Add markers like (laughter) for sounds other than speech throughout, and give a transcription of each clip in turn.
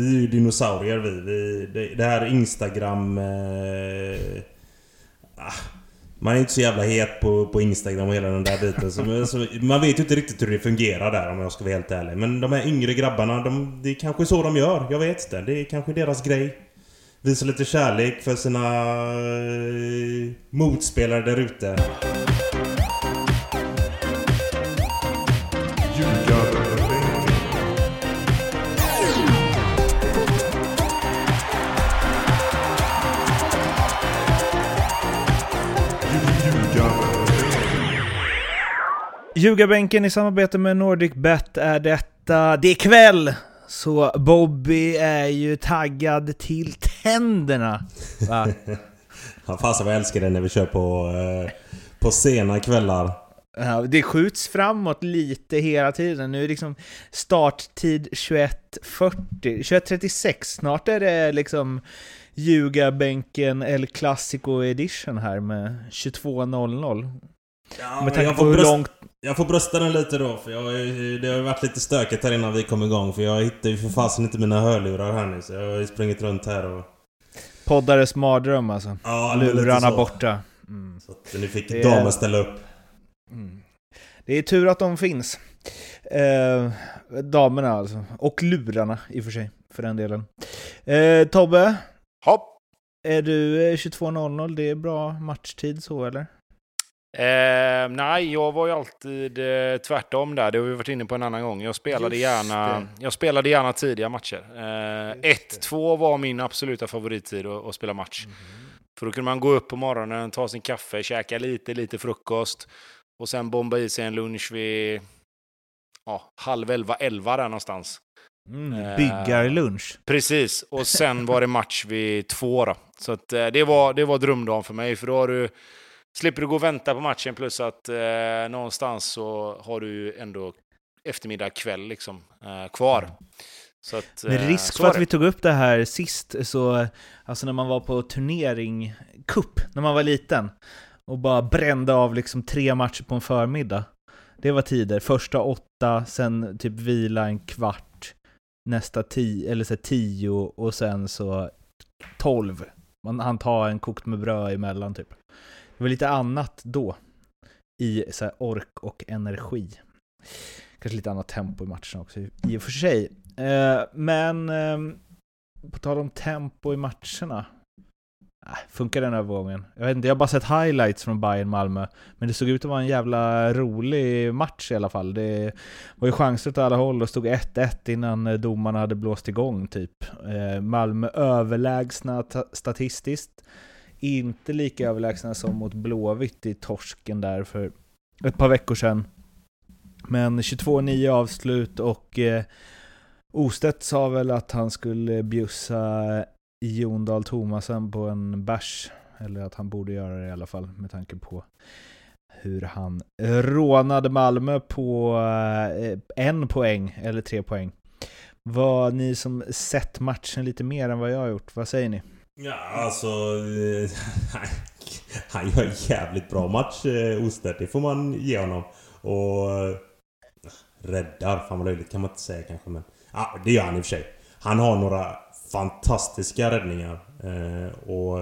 vi är ju dinosaurier vi. vi det, det här Instagram... Eh, ah, man är inte så jävla het på, på Instagram och hela den där biten. Så, så, man vet ju inte riktigt hur det fungerar där om jag ska vara helt ärlig. Men de här yngre grabbarna, de, det är kanske så de gör. Jag vet inte. Det är kanske deras grej. Visa lite kärlek för sina eh, motspelare där ute. Ljugarbänken i samarbete med NordicBet är detta. Det är kväll! Så Bobby är ju taggad till tänderna. Va? (laughs) Ja, fasen vad jag älskar det när vi kör på, eh, på sena kvällar. Ja, det skjuts framåt lite hela tiden. Nu är det liksom starttid 21.40, 21.36. Snart är det liksom Ljugarbänken El Clasico edition här med 22.00. Ja, Med tanke på hur bröst, långt... jag får brösta den lite då för jag, det har ju varit lite stökigt här innan vi kom igång för jag hittar ju för fasen inte mina hörlurar här nu så jag har ju sprungit runt här och... Poddares mardröm alltså. Ja, Lurarna så. borta. Mm. Så att ni fick Det är- damen ställa upp. Mm. Det är tur att de finns. Eh, damerna alltså. Och lurarna i och för sig, för den delen. Eh, Tobbe, Hopp. är du eh, 22.00? Det är bra matchtid så eller? Eh, nej, jag var ju alltid eh, tvärtom där. Det har vi varit inne på en annan gång. Jag spelade, Just gärna, det. jag spelade gärna tidiga matcher. Eh, Just 1-2 var min absoluta favorittid att, att spela match. Mhm. För då kunde man gå upp på morgonen, ta sin kaffe, käka lite, lite frukost och sen bomba i sig en lunch vid ja, halv elva, elva där någonstans. Mm, Eh, byggarlunch. Precis, och sen var det (laughs) match vid två då. Så att, eh, det, var, det var drömdagen för mig, för då har du, slipper du gå och vänta på matchen plus att eh, någonstans så har du ändå eftermiddag, kväll liksom, eh, kvar. Så att, Med eh, risk så för att vi tog upp det här sist, så alltså när man var på turnering, cup, när man var liten och bara brände av liksom tre matcher på en förmiddag. Det var tider. Första åtta, sen typ vila en kvart, nästa tio, eller så tio och sen så tolv. Man hann ta en kokt med bröd emellan typ. Det var lite annat då i så här ork och energi. Kanske lite annat tempo i matcherna också i och för sig. Eh, men ehm, på tal om tempo i matcherna. Äh, funkar den övergången? Jag vet inte, jag har bara sett highlights från Bayern Malmö. Men det såg ut att vara en jävla rolig match i alla fall. Det var ju chanser åt alla håll och stod 1-1 innan domarna hade blåst igång typ. Eh, Malmö överlägsna statistiskt. Inte lika överlägsna som mot Blåvitt i torsken där för ett par veckor sedan. Men 22-9 avslut och eh, Ostedt sa väl att han skulle bjussa Jon Dahl Tomasen på en bärs. Eller att han borde göra det i alla fall med tanke på hur han rånade Malmö på eh, en poäng, eller tre poäng. Vad ni som sett matchen lite mer än vad jag har gjort, vad säger ni? Ja, alltså... Eh, (laughs) han gör en jävligt bra match, eh, Oster. Ostedt. Det får man ge honom. Och... Eh, räddar, fan vad löjligt kan man inte säga kanske men... Ja, det gör han i och för sig. Han har några fantastiska räddningar. Eh, och...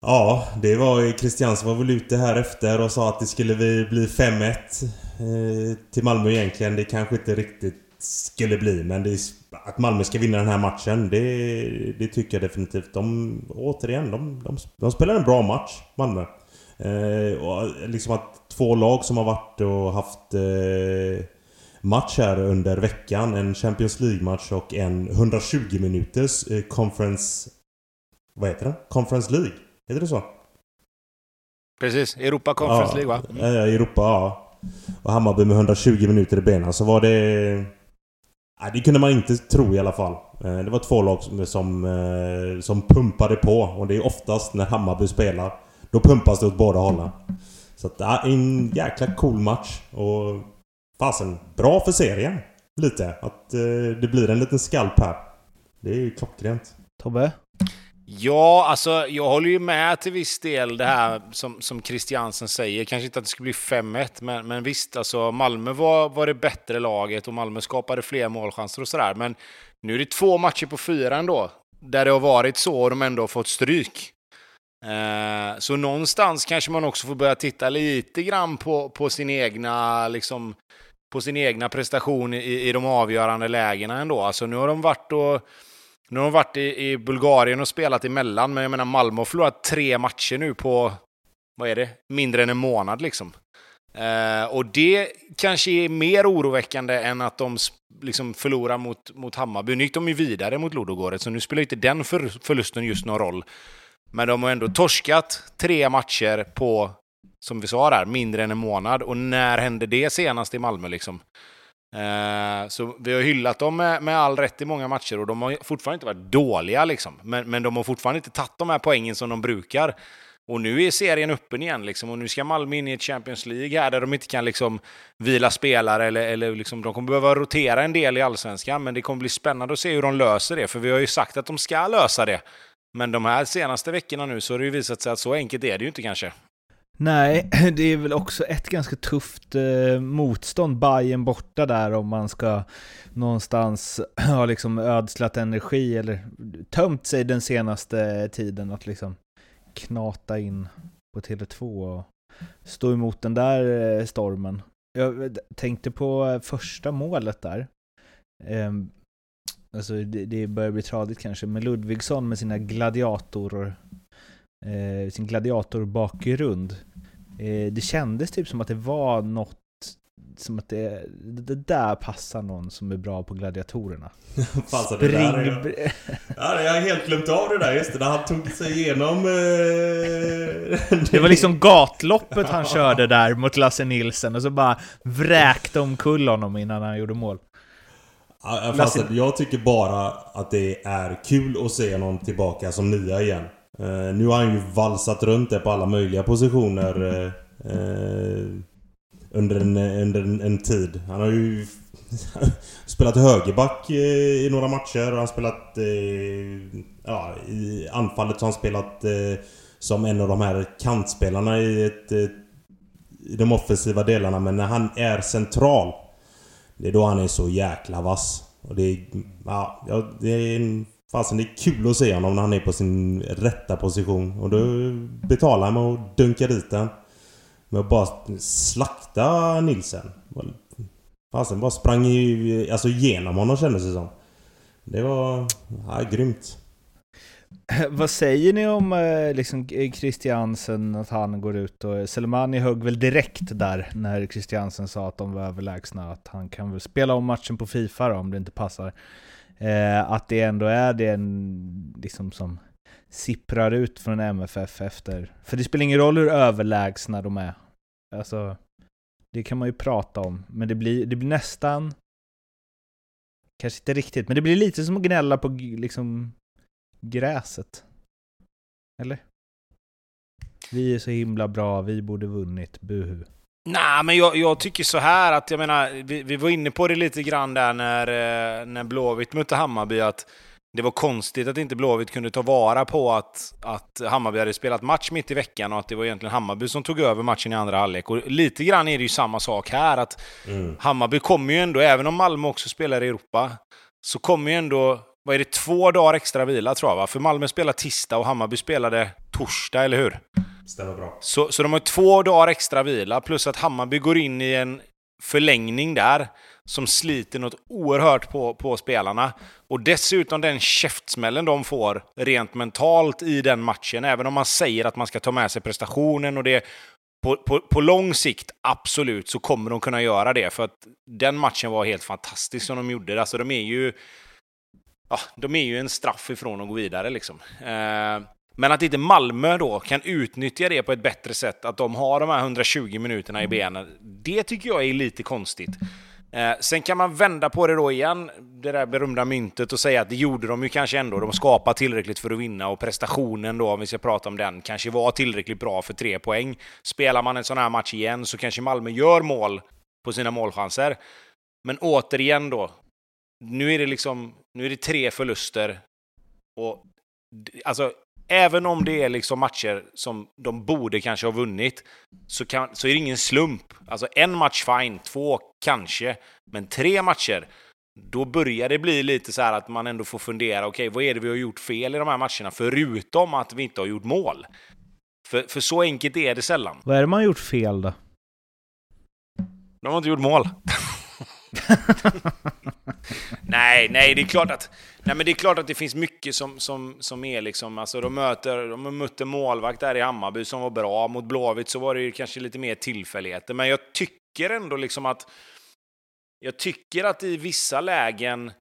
Ja, det var ju... Christiansen var väl ute här efter och sa att det skulle bli bli 5-1 eh, till Malmö egentligen. Det kanske inte riktigt skulle bli men är, att Malmö ska vinna den här matchen det, det tycker jag definitivt. De, återigen, de, de, de spelar en bra match, Malmö. Eh, och liksom att två lag som har varit och haft eh, match här under veckan. En Champions League-match och en 120 minuters eh, Conference... Vad heter det? Conference League? Heter det så? Precis, Europa Conference League va? Ja, ja, Europa, ja. Och Hammarby med 120 minuter i benen. Så var det... Nej, det kunde man inte tro i alla fall. Eh, det var två lag som, som, eh, som pumpade på. Och det är oftast när Hammarby spelar. Då pumpas det åt båda hållen. Så att, ja, en jäkla cool match. Och fasen, bra för serien. Lite. Att eh, det blir en liten skalp här. Det är ju klockrent. Tobbe? Ja, alltså jag håller ju med till viss del det här som, som Christiansen säger. Kanske inte att det skulle bli 5-1, men, men visst, alltså Malmö var, var det bättre laget och Malmö skapade fler målchanser och sådär. Men Nu är det två matcher på fyra ändå, där det har varit så och de ändå har fått stryk. Eh, så någonstans kanske man också får börja titta lite grann på, på sin egna, liksom, på sin egna prestation i, i de avgörande lägena ändå. Alltså nu har de varit och nu har de varit i, i Bulgarien och spelat emellan, men jag menar Malmö har förlorat tre matcher nu på, vad är det, mindre än en månad liksom. Eh, och det kanske är mer oroväckande än att de liksom förlorar mot, mot Hammarby. Nu gick de ju vidare mot Lodogåret, så nu spelar inte den för, förlusten just någon roll. Men de har ändå torskat tre matcher på, som vi sa där, mindre än en månad. Och när hände det senast i Malmö liksom? Eh, så vi har hyllat dem med, med, all rätt i många matcher och de har fortfarande inte varit dåliga liksom. Men, men de har fortfarande inte tagit de här poängen som de brukar. Och nu är serien öppen igen liksom, och nu ska Malmö in i ett Champions League här där de inte kan liksom vila spelare eller, eller liksom, de kommer behöva rotera en del i allsvenskan. Men det kommer bli spännande att se hur de löser det, för vi har ju sagt att de ska lösa det. Men de här senaste veckorna nu så har det ju visat sig att så enkelt är det ju inte kanske. Nej, (clears throat) det är väl också ett ganska tufft eh, motstånd, Bayern borta där om man ska någonstans (clears throat) ha liksom ödslat energi eller tömt sig den senaste tiden att liksom knata in på Tele2 och stå emot den där eh, stormen. Jag eh, tänkte på eh, första målet där. Eh, alltså det, det börjar bli tradigt kanske, med Ludvigsson med sina gladiatorer eh, sin gladiatorbakgrund. Eh, det kändes typ som att det var något som att det, det där passar någon som är bra på gladiatorerna. (laughs) Passar det där jag, ja, jag har helt glömt av det där just det, när han tog sig igenom... Eh... (laughs) det var liksom (laughs) gatloppet han körde där mot Lasse Nilsen och så bara vräkte omkull honom innan han gjorde mål. Ja, jag tycker bara att det är kul att se någon tillbaka som nia igen. Eh, nu har han ju valsat runt det på alla möjliga positioner eh, eh under, en, under en, en, tid. Han har ju (laughs) spelat högerback eh, i några matcher och han har spelat... Eh, ja, I anfallet så har han spelat som en av de här kantspelarna i, ett, i de offensiva delarna. Men när han är central, det är då han är så jäkla vass. Och det är... Ja, det är en Fasen det är kul att se honom när han är på sin rätta position. Och då betalar han med att dunka dit den. Med att bara slakta Nilsen. Fasen bara sprang ju, alltså igenom honom kändes det som. Det var ja, grymt. (laughs) Vad säger ni om eh, liksom Christiansen, att han går ut och... Eh, Selmani högg väl direkt där när Christiansen sa att de var överlägsna, att han kan väl spela om matchen på Fifa då, om det inte passar. Eh, att det ändå är det liksom som sipprar ut från MFF efter... För det spelar ingen roll hur överlägsna de är. Alltså, det kan man ju prata om. Men det blir, det blir nästan... Kanske inte riktigt, men det blir lite som att gnälla på liksom gräset. Eller? Vi är så himla bra, vi borde vunnit, buhu. Nej, men jag, jag, tycker så här att jag menar, vi, vi, var inne på det lite grann där när, eh, när Blåvitt mötte Hammarby, att det var konstigt att inte Blåvitt kunde ta vara på att, att Hammarby hade spelat match mitt i veckan och att det var egentligen Hammarby som tog över matchen i andra halvlek. Och lite grann är det ju samma sak här, att mm. Hammarby kommer ju ändå, även om Malmö också spelar i Europa, så kommer ju ändå, vad är det, två dagar extra vila tror jag va? För Malmö spelar tisdag och Hammarby spelade torsdag, eller hur? Stämmer bra. Så, så de har två dagar extra vila, plus att Hammarby går in i en förlängning där som sliter något oerhört på, på spelarna. Och dessutom den käftsmällen de får rent mentalt i den matchen, även om man säger att man ska ta med sig prestationen och det på, på, på lång sikt, absolut, så kommer de kunna göra det. För att den matchen var helt fantastisk som de gjorde. Alltså de är ju... Ja, de är ju en straff ifrån att gå vidare liksom. Eh, men att inte Malmö då kan utnyttja det på ett bättre sätt, att de har de här 120 minuterna i benen, det tycker jag är lite konstigt. Eh, sen kan man vända på det då igen, det där berömda myntet, och säga att det gjorde de ju kanske ändå. De skapade tillräckligt för att vinna och prestationen då, om vi ska prata om den, kanske var tillräckligt bra för tre poäng. Spelar man en sån här match igen så kanske Malmö gör mål på sina målchanser. Men återigen då, nu är det liksom, nu är det tre förluster. Och alltså, även om det är liksom matcher som de borde kanske ha vunnit, så, kan, så är det ingen slump. Alltså en match fine, två kanske, men tre matcher, då börjar det bli lite så här att man ändå får fundera, okej, okay, vad är det vi har gjort fel i de här matcherna? Förutom att vi inte har gjort mål. För, för så enkelt är det sällan. Vad är det man har gjort fel då? De har inte gjort mål. (laughs) nej, nej, det är klart att Nej, men det är klart att det finns mycket som, som, som är liksom, alltså de möter, de mötte målvakt där i Hammarby som var bra. Mot Blåvitt så var det ju kanske lite mer tillfälligheter, men jag tycker ändå liksom att jag tycker att i vissa lägen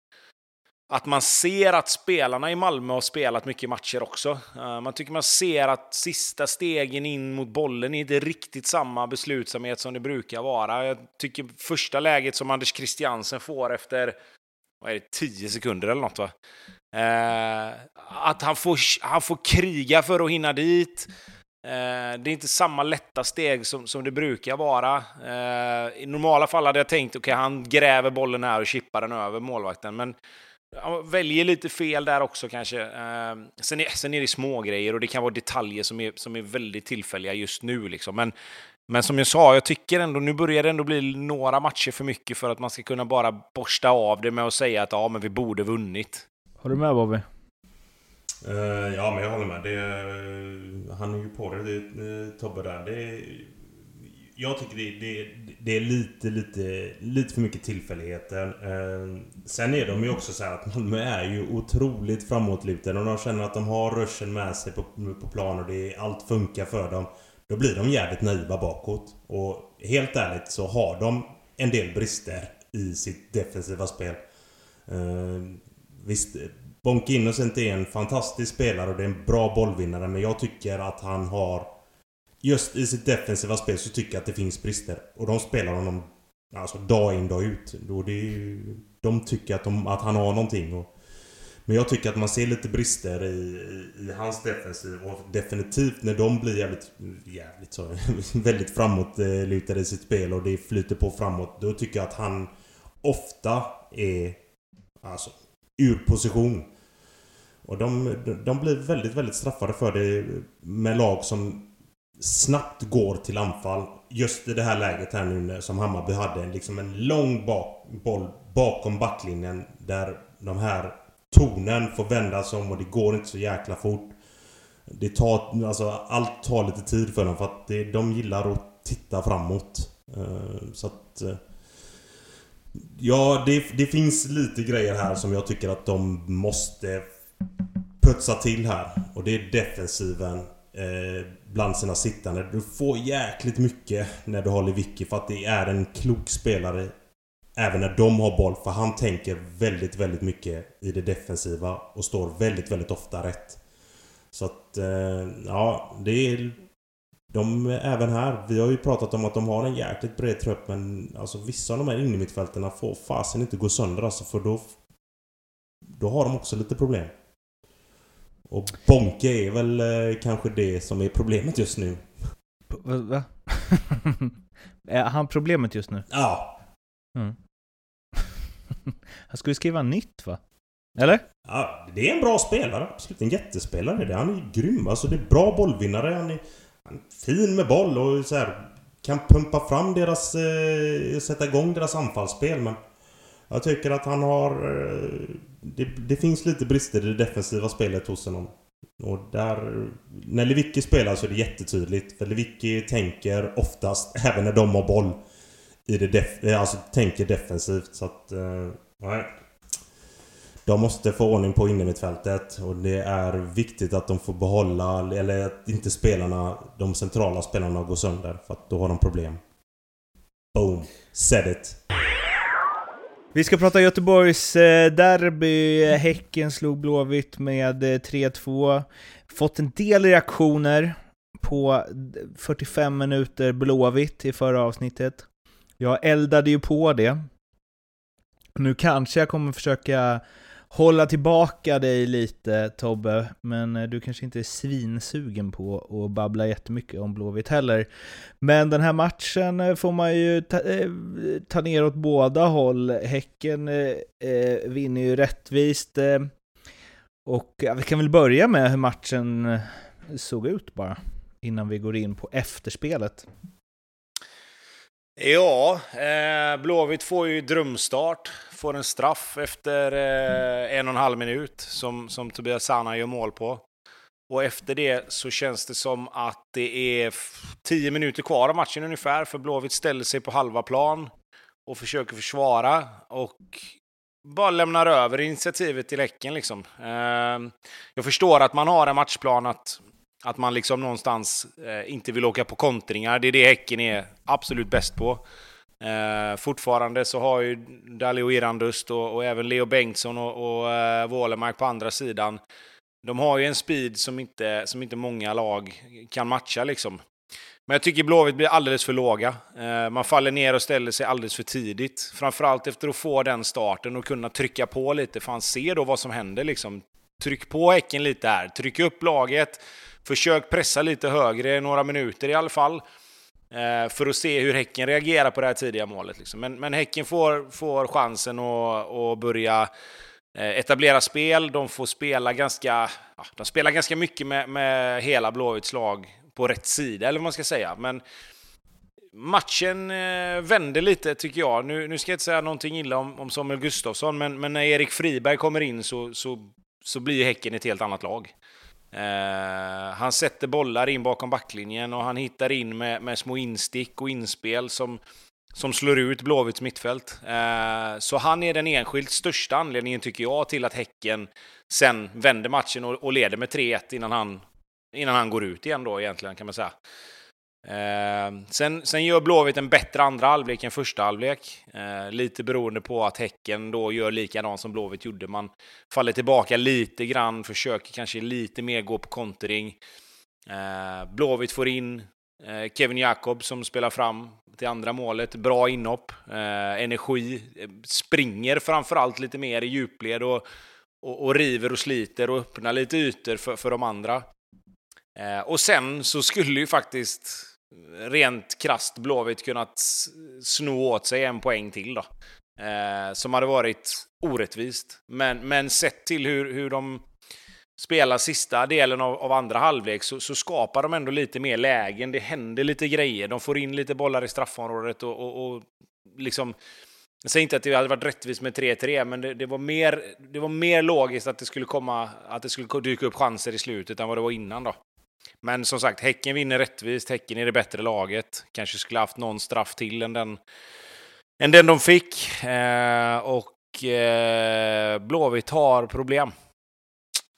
att man ser att spelarna i Malmö har spelat mycket matcher också. Eh, man tycker man ser att sista stegen in mot bollen är inte riktigt samma beslutsamhet som det brukar vara. Jag tycker första läget som Anders Christiansen får efter vad är det, 10 sekunder eller något va? Eh, att han får, han får kriga för att hinna dit. Eh, det är inte samma lätta steg som, som det brukar vara. Eh, I normala fall hade jag tänkt, okej, okay, han gräver bollen här och chippar den över målvakten, men väljer lite fel där också kanske. Eh, sen, är, sen är det små grejer och det kan vara detaljer som är, som är väldigt tillfälliga just nu. Liksom. Men, men som jag sa, jag tycker ändå nu börjar det ändå bli några matcher för mycket för att man ska kunna bara borsta av det med att säga att ja, men vi borde vunnit. Håller du med Bobby? Uh, ja, men jag håller med. Det, han är ju på det, det Tobbe där. Det, jag tycker det, det, det, är lite, lite, lite för mycket tillfälligheter. Eh, sen är de ju också så att Malmö är ju otroligt framåtlutade och de känner att de har ruschen med sig på, på plan och det, allt funkar för dem. Då blir de jävligt naiva bakåt. Och helt ärligt så har de en del brister i sitt defensiva spel. Eh, visst, Bonke Innocent är en fantastisk spelare och det är en bra bollvinnare men jag tycker att han har... Just i sitt defensiva spel så tycker jag att det finns brister. Och de spelar honom alltså dag in dag ut. Då det är ju, de tycker att, de, att han har någonting. Och, men jag tycker att man ser lite brister i, i, i hans defensiv och definitivt när de blir jävligt, jävligt sorry, (laughs) väldigt framåtlutade i sitt spel och det flyter på framåt. Då tycker jag att han ofta är alltså ur position. Och de, de blir väldigt, väldigt straffade för det med lag som snabbt går till anfall. Just i det här läget här nu som Hammarby hade liksom en lång bak, boll bakom backlinjen där de här tonen får vändas om och det går inte så jäkla fort. Det tar, alltså allt tar lite tid för dem för att det, de gillar att titta framåt. Eh, så att... Eh, ja, det, det finns lite grejer här som jag tycker att de måste putsa till här. Och det är defensiven eh, bland sina sittande. Du får jäkligt mycket när du har Lewicki för att det är en klok spelare Även när de har boll, för han tänker väldigt, väldigt mycket i det defensiva och står väldigt, väldigt ofta rätt. Så att, eh, ja, det är... De, även här, vi har ju pratat om att de har en jäkligt bred trupp men alltså vissa av de här innermittfältarna får fasen inte gå sönder alltså för då... Då har de också lite problem. Och Bonke är väl eh, kanske det som är problemet just nu. Va? (laughs) är han problemet just nu? Ja. Mm. (laughs) Han skulle skriva nytt va? Eller? Ja, det är en bra spelare. Absolut en jättespelare. Det. Han är grym. Alltså det är bra bollvinnare. Han är, han är fin med boll och så här, kan pumpa fram deras... Eh, sätta igång deras anfallsspel men... Jag tycker att han har... Eh, det, det, finns lite brister i det defensiva spelet hos honom. Och där... När Lewicki spelar så är det jättetydligt. För Lewicki tänker oftast, även när de har boll, i det def eh, alltså tänker defensivt så att... Eh, nej. De måste få ordning på innermittfältet och det är viktigt att de får behålla, eller att inte spelarna, de centrala spelarna går sönder för att då har de problem. Boom. Said it. Vi ska prata Göteborgs eh, derby. Häcken slog Blåvitt med eh, 3-2. Fått en del reaktioner på 45 minuter Blåvitt i förra avsnittet. Jag eldade ju på det. Nu kanske jag kommer försöka hålla tillbaka dig lite Tobbe, men eh, du kanske inte är svinsugen på att babbla jättemycket om Blåvitt heller. Men den här matchen eh, får man ju ta, eh, ta ner åt båda håll. Häcken eh, vinner ju rättvist. Eh, och ja, vi kan väl börja med hur matchen såg ut bara, innan vi går in på efterspelet. Ja, eh, Blåvitt får ju drömstart. får en straff efter eh, en och en halv minut som, som Tobias Sana gör mål på. Och efter det så känns det som att det är tio minuter kvar av matchen ungefär, för Blåvitt ställer sig på halva plan och försöker försvara och bara lämnar över initiativet till Häcken. Liksom. Eh, jag förstår att man har en matchplan, att, att man liksom någonstans eh, inte vill åka på kontringar. Det är det Häcken är absolut bäst på. Eh, fortfarande så har ju Dalio Irandust och, och, även Leo Bengtsson och, och eh, Wålemark på andra sidan. De har ju en speed som inte, som inte många lag kan matcha liksom. Men jag tycker Blåvitt blir alldeles för låga. Eh, man faller ner och ställer sig alldeles för tidigt. Framförallt efter att få den starten och kunna trycka på lite. Fan, se då vad som händer liksom. Tryck på Häcken lite här. Tryck upp laget. Försök pressa lite högre, några minuter i alla fall. Eh, för att se hur Häcken reagerar på det här tidiga målet. Liksom. Men, men Häcken får, får chansen att, att börja eh, etablera spel. De får spela ganska, ja, de spelar ganska mycket med, med hela Blåvitts lag på rätt sida, eller vad man ska säga. Men matchen eh, vände lite, tycker jag. Nu, nu ska jag inte säga någonting illa om, om Samuel Gustafsson, men, men när Erik Friberg kommer in så, så, så blir Häcken ett helt annat lag. Eh, han sätter bollar in bakom backlinjen och han hittar in med, med små instick och inspel som, som slår ut Blåvitts mittfält. Eh, så han är den enskilt största anledningen, tycker jag, till att Häcken sen vänder matchen och, och leder med 3-1 innan han, innan han går ut igen då egentligen, kan man säga. Eh, sen, sen gör Blåvitt en bättre andra halvlek än första halvlek. Eh, lite beroende på att Häcken då gör likadant som Blåvitt gjorde. Man faller tillbaka lite grann, försöker kanske lite mer gå på kontring. Eh, Blåvitt får in eh, Kevin Jakob som spelar fram till andra målet. Bra inhopp, ehm, eh, energi, springer framförallt lite mer i djupled och, och, och river och sliter och öppnar lite ytor för, för de andra. Eh, och sen så skulle ju faktiskt rent krast Blåvitt kunnat sno åt sig en poäng till då. Eh, som hade varit orättvist. Men, men sett till hur, hur de spelar sista delen av, av andra halvlek så, så, skapar de ändå lite mer lägen. Det händer lite grejer. De får in lite bollar i straffområdet och, och, och liksom... Jag säger inte att det hade varit rättvist med 3-3, men det, det, var mer, det var mer logiskt att det skulle komma, att det skulle dyka upp chanser i slutet än vad det var innan då. Men som sagt, Häcken vinner rättvist. Häcken är det bättre laget. Kanske skulle haft någon straff till än den, än den de fick. Eh, och eh, Blåvitt har problem.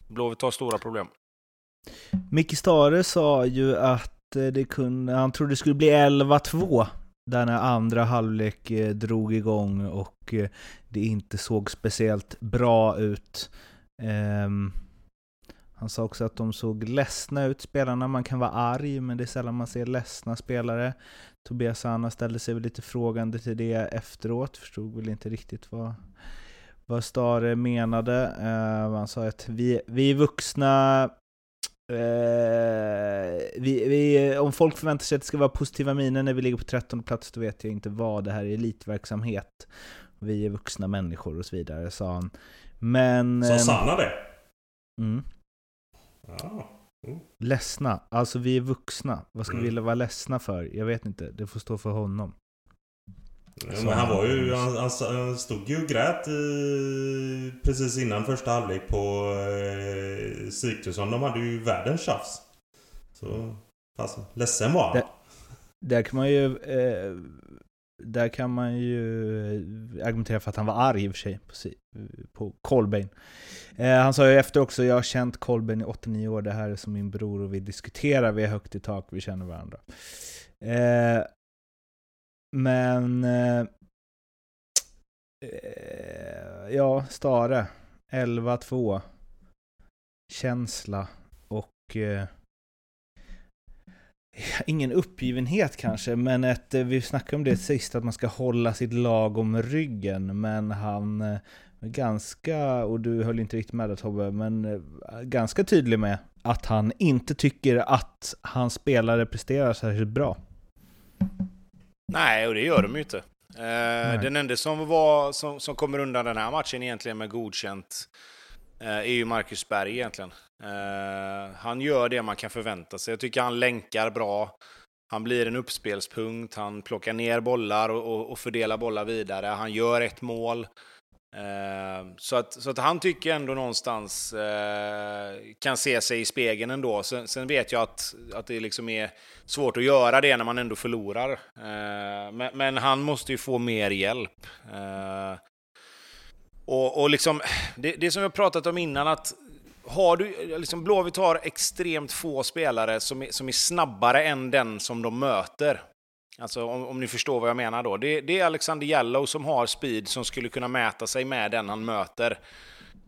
Blåvitt har stora problem. Micke Stare sa ju att eh, det kunde, han trodde det skulle bli 11-2 där när andra halvlek eh, drog igång och eh, det inte såg speciellt bra ut. Um, han sa också att de såg ledsna ut, spelarna. Man kan vara arg, men det är sällan man ser ledsna spelare. Tobias Anna ställde sig väl lite frågande till det efteråt, förstod väl inte riktigt vad, vad Stare menade. Uh, han sa att vi, vi är vuxna, uh, vi, vi, om folk förväntar sig att det ska vara positiva miner när vi ligger på 13 plats, då vet jag inte vad. Det här är elitverksamhet. Vi är vuxna människor och så vidare, sa han. Men... Sa Sanna det? Mm. Ja. Mm. Ledsna. Alltså vi är vuxna. Vad ska mm. vi vilja vara ledsna för? Jag vet inte. Det får stå för honom. Ja, men han var ju... Han, han stod ju och grät i, precis innan första halvlek på eh, Sigtuna. De hade ju världens tjafs. Så... Alltså, ledsen var han. Där, där kan man ju... Eh, där kan man ju eh, argumentera för att han var arg i och för sig på, Colbain. Eh, han sa ju efter också, jag har känt Colbain i 89 år, det här är som min bror och vi diskuterar, vi är högt i tak, vi känner varandra. Eh, men... Eh, ja, Stare. 11-2. Känsla och eh, ingen uppgivenhet kanske, men ett, eh, vi snackade om det sist, att man ska hålla sitt lag om ryggen, men han är eh, ganska, och du höll inte riktigt med det Tobbe, men eh, ganska tydlig med att han inte tycker att hans spelare presterar särskilt bra. Nej, och det gör de ju inte. Eh, den enda som, var, som, som kommer undan den här matchen egentligen med godkänt Eh, är ju Marcus Berg egentligen. Eh, han gör det man kan förvänta sig. Jag tycker han länkar bra. Han blir en uppspelspunkt, han plockar ner bollar och, och, och fördelar bollar vidare. Han gör ett mål. Eh, så, att, så att han tycker ändå någonstans eh, kan se sig i spegeln ändå. Sen, sen vet jag att, att det liksom är svårt att göra det när man ändå förlorar. Eh, men, men, han måste ju få mer hjälp. Eh, och, och liksom, det, det som jag pratat om innan, att har du, liksom Blåvitt har extremt få spelare som är, som är snabbare än den som de möter. Alltså om, om ni förstår vad jag menar då. Det, det, är Alexander Yellow som har speed som skulle kunna mäta sig med den han möter.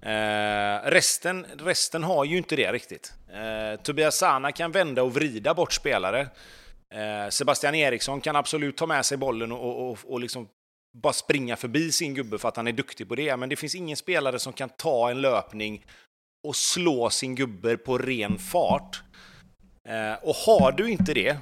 Eh, resten, resten har ju inte det riktigt. Eh, Tobias Sana kan vända och vrida bort spelare. Eh, Sebastian Eriksson kan absolut ta med sig bollen och, och, och liksom bara springa förbi sin gubbe för att han är duktig på det. Men det finns ingen spelare som kan ta en löpning och slå sin gubbe på ren fart. Eh, och har du inte det,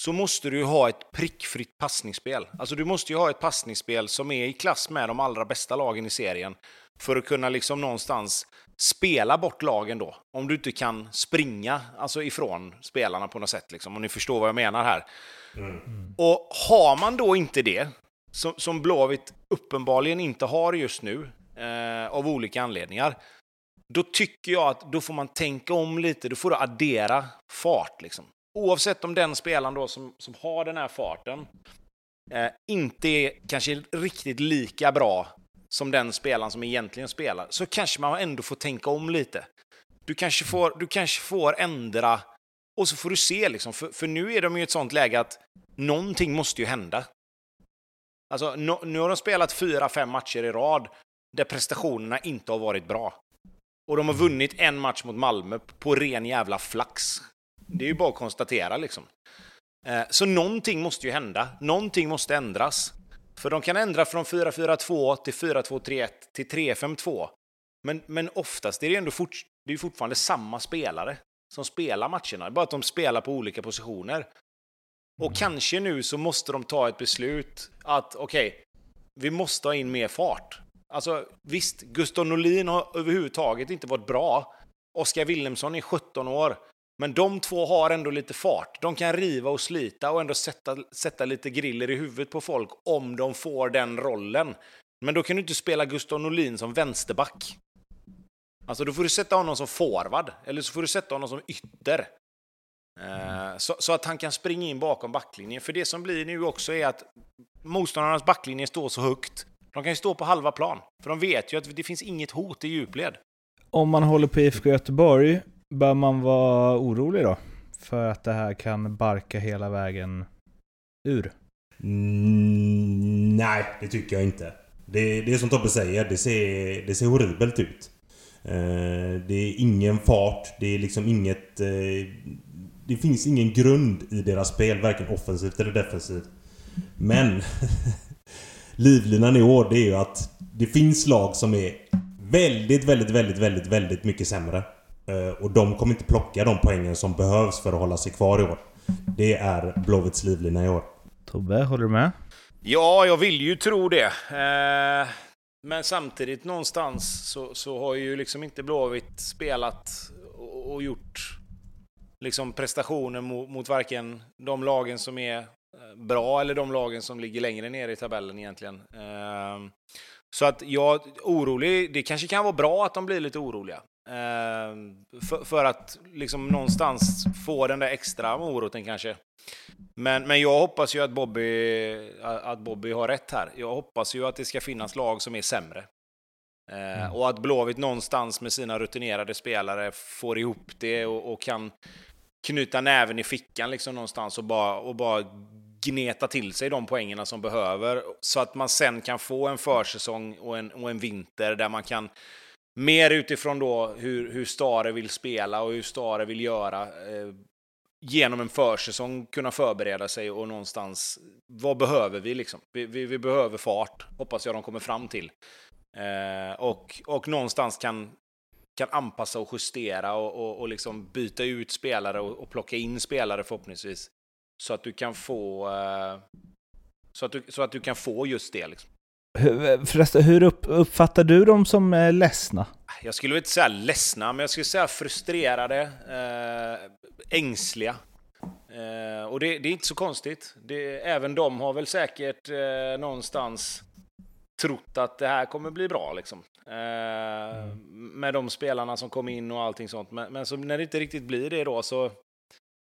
så måste du ha ett prickfritt passningsspel. Alltså du måste ju ha ett passningsspel som är i klass med de allra bästa lagen i serien för att kunna liksom någonstans spela bort lagen då. Om du inte kan springa alltså ifrån spelarna på något sätt, liksom, om ni förstår vad jag menar här. Mm. Och har man då inte det, som, som Blåvitt uppenbarligen inte har just nu, eh, av olika anledningar, då tycker jag att då får man tänka om lite, då får du addera fart. Liksom. Oavsett om den spelaren då som, som har den här farten eh, inte är kanske riktigt lika bra som den spelaren som egentligen spelar, så kanske man ändå får tänka om lite. Du kanske får, du kanske får ändra, och så får du se, liksom, för, för nu är de i ett sånt läge att någonting måste ju hända. Alltså, nu, nu har de spelat fyra, fem matcher i rad där prestationerna inte har varit bra. Och de har vunnit en match mot Malmö på ren jävla flax. Det är ju bara att konstatera liksom. Eh, så någonting måste ju hända. Någonting måste ändras. För de kan ändra från 4-4-2 till 4-2-3-1 till 3-5-2. Men, men oftast är det ändå fort, det är fortfarande samma spelare som spelar matcherna. Bara att de spelar på olika positioner. Och kanske nu så måste de ta ett beslut att okej, okay, vi måste ha in mer fart. Alltså visst, Gustav Norlin har överhuvudtaget inte varit bra. Oskar Willemsson är 17 år. Men de två har ändå lite fart. De kan riva och slita och ändå sätta, sätta lite griller i huvudet på folk om de får den rollen. Men då kan du inte spela Gustav Norlin som vänsterback. Alltså då får du sätta honom som forward, eller så får du sätta honom som ytter. Eh, så, så, att han kan springa in bakom backlinjen. För det som blir nu också är att motståndarnas backlinje står så högt. De kan ju stå på halva plan, för de vet ju att det finns inget hot i djupled. Om man håller på IFK Göteborg, bör man vara orolig då? För att det här kan barka hela vägen ur? Mm, nej, det tycker jag inte. Det, det är som Tobbe säger, det ser, det ser horribelt ut. Eh, det är ingen fart, det är liksom inget... Eh, det finns ingen grund i deras spel, varken offensivt eller defensivt. Men (laughs) livlinan i år det är ju att det finns lag som är väldigt, väldigt, väldigt, väldigt, väldigt mycket sämre. Eh, och de kommer inte plocka de poängen som behövs för att hålla sig kvar i år. Det är Blåvitts livlina i år. Tobbe, håller du med? Ja, jag vill ju tro det. Eh, men samtidigt någonstans så, så har ju liksom inte Blåvitt spelat och gjort liksom prestationer mot, mot varken de lagen som är eh, bra eller de lagen som ligger längre ner i tabellen egentligen. Ehm, så att jag orolig, det kanske kan vara bra att de blir lite oroliga. Ehm, för, för, att liksom någonstans få den där extra moroten kanske. Men, men jag hoppas ju att Bobby, att Bobby har rätt här. Jag hoppas ju att det ska finnas lag som är sämre. Ehm, mm. Och att Blåvitt någonstans med sina rutinerade spelare får ihop det och, och, kan knyta näven i fickan liksom någonstans och bara, och bara gneta till sig de poängerna som behöver. Så att man sen kan få en försäsong och en, och en vinter där man kan Mer utifrån då hur, hur Stare vill spela och hur Stare vill göra. Eh, genom en försäsong kunna förbereda sig och någonstans, vad behöver vi liksom? Vi, vi, vi behöver fart, hoppas jag de kommer fram till. Eh, och, och någonstans kan, kan anpassa och justera och, och, och liksom byta ut spelare och, och, plocka in spelare förhoppningsvis. Så att du kan få, eh, så, att du, så att du kan få just det. Liksom. Förresten, hur uppfattar du dem som eh, ledsna? Jag skulle inte säga ledsna, men jag skulle säga frustrerade, eh, ängsliga. Eh, och det, det, är inte så konstigt. Det, även de har väl säkert eh, någonstans trott att det här kommer bli bra. Liksom. Eh, mm. Med de spelarna som kom in och allting sånt. Men, men så när det inte riktigt blir det då så...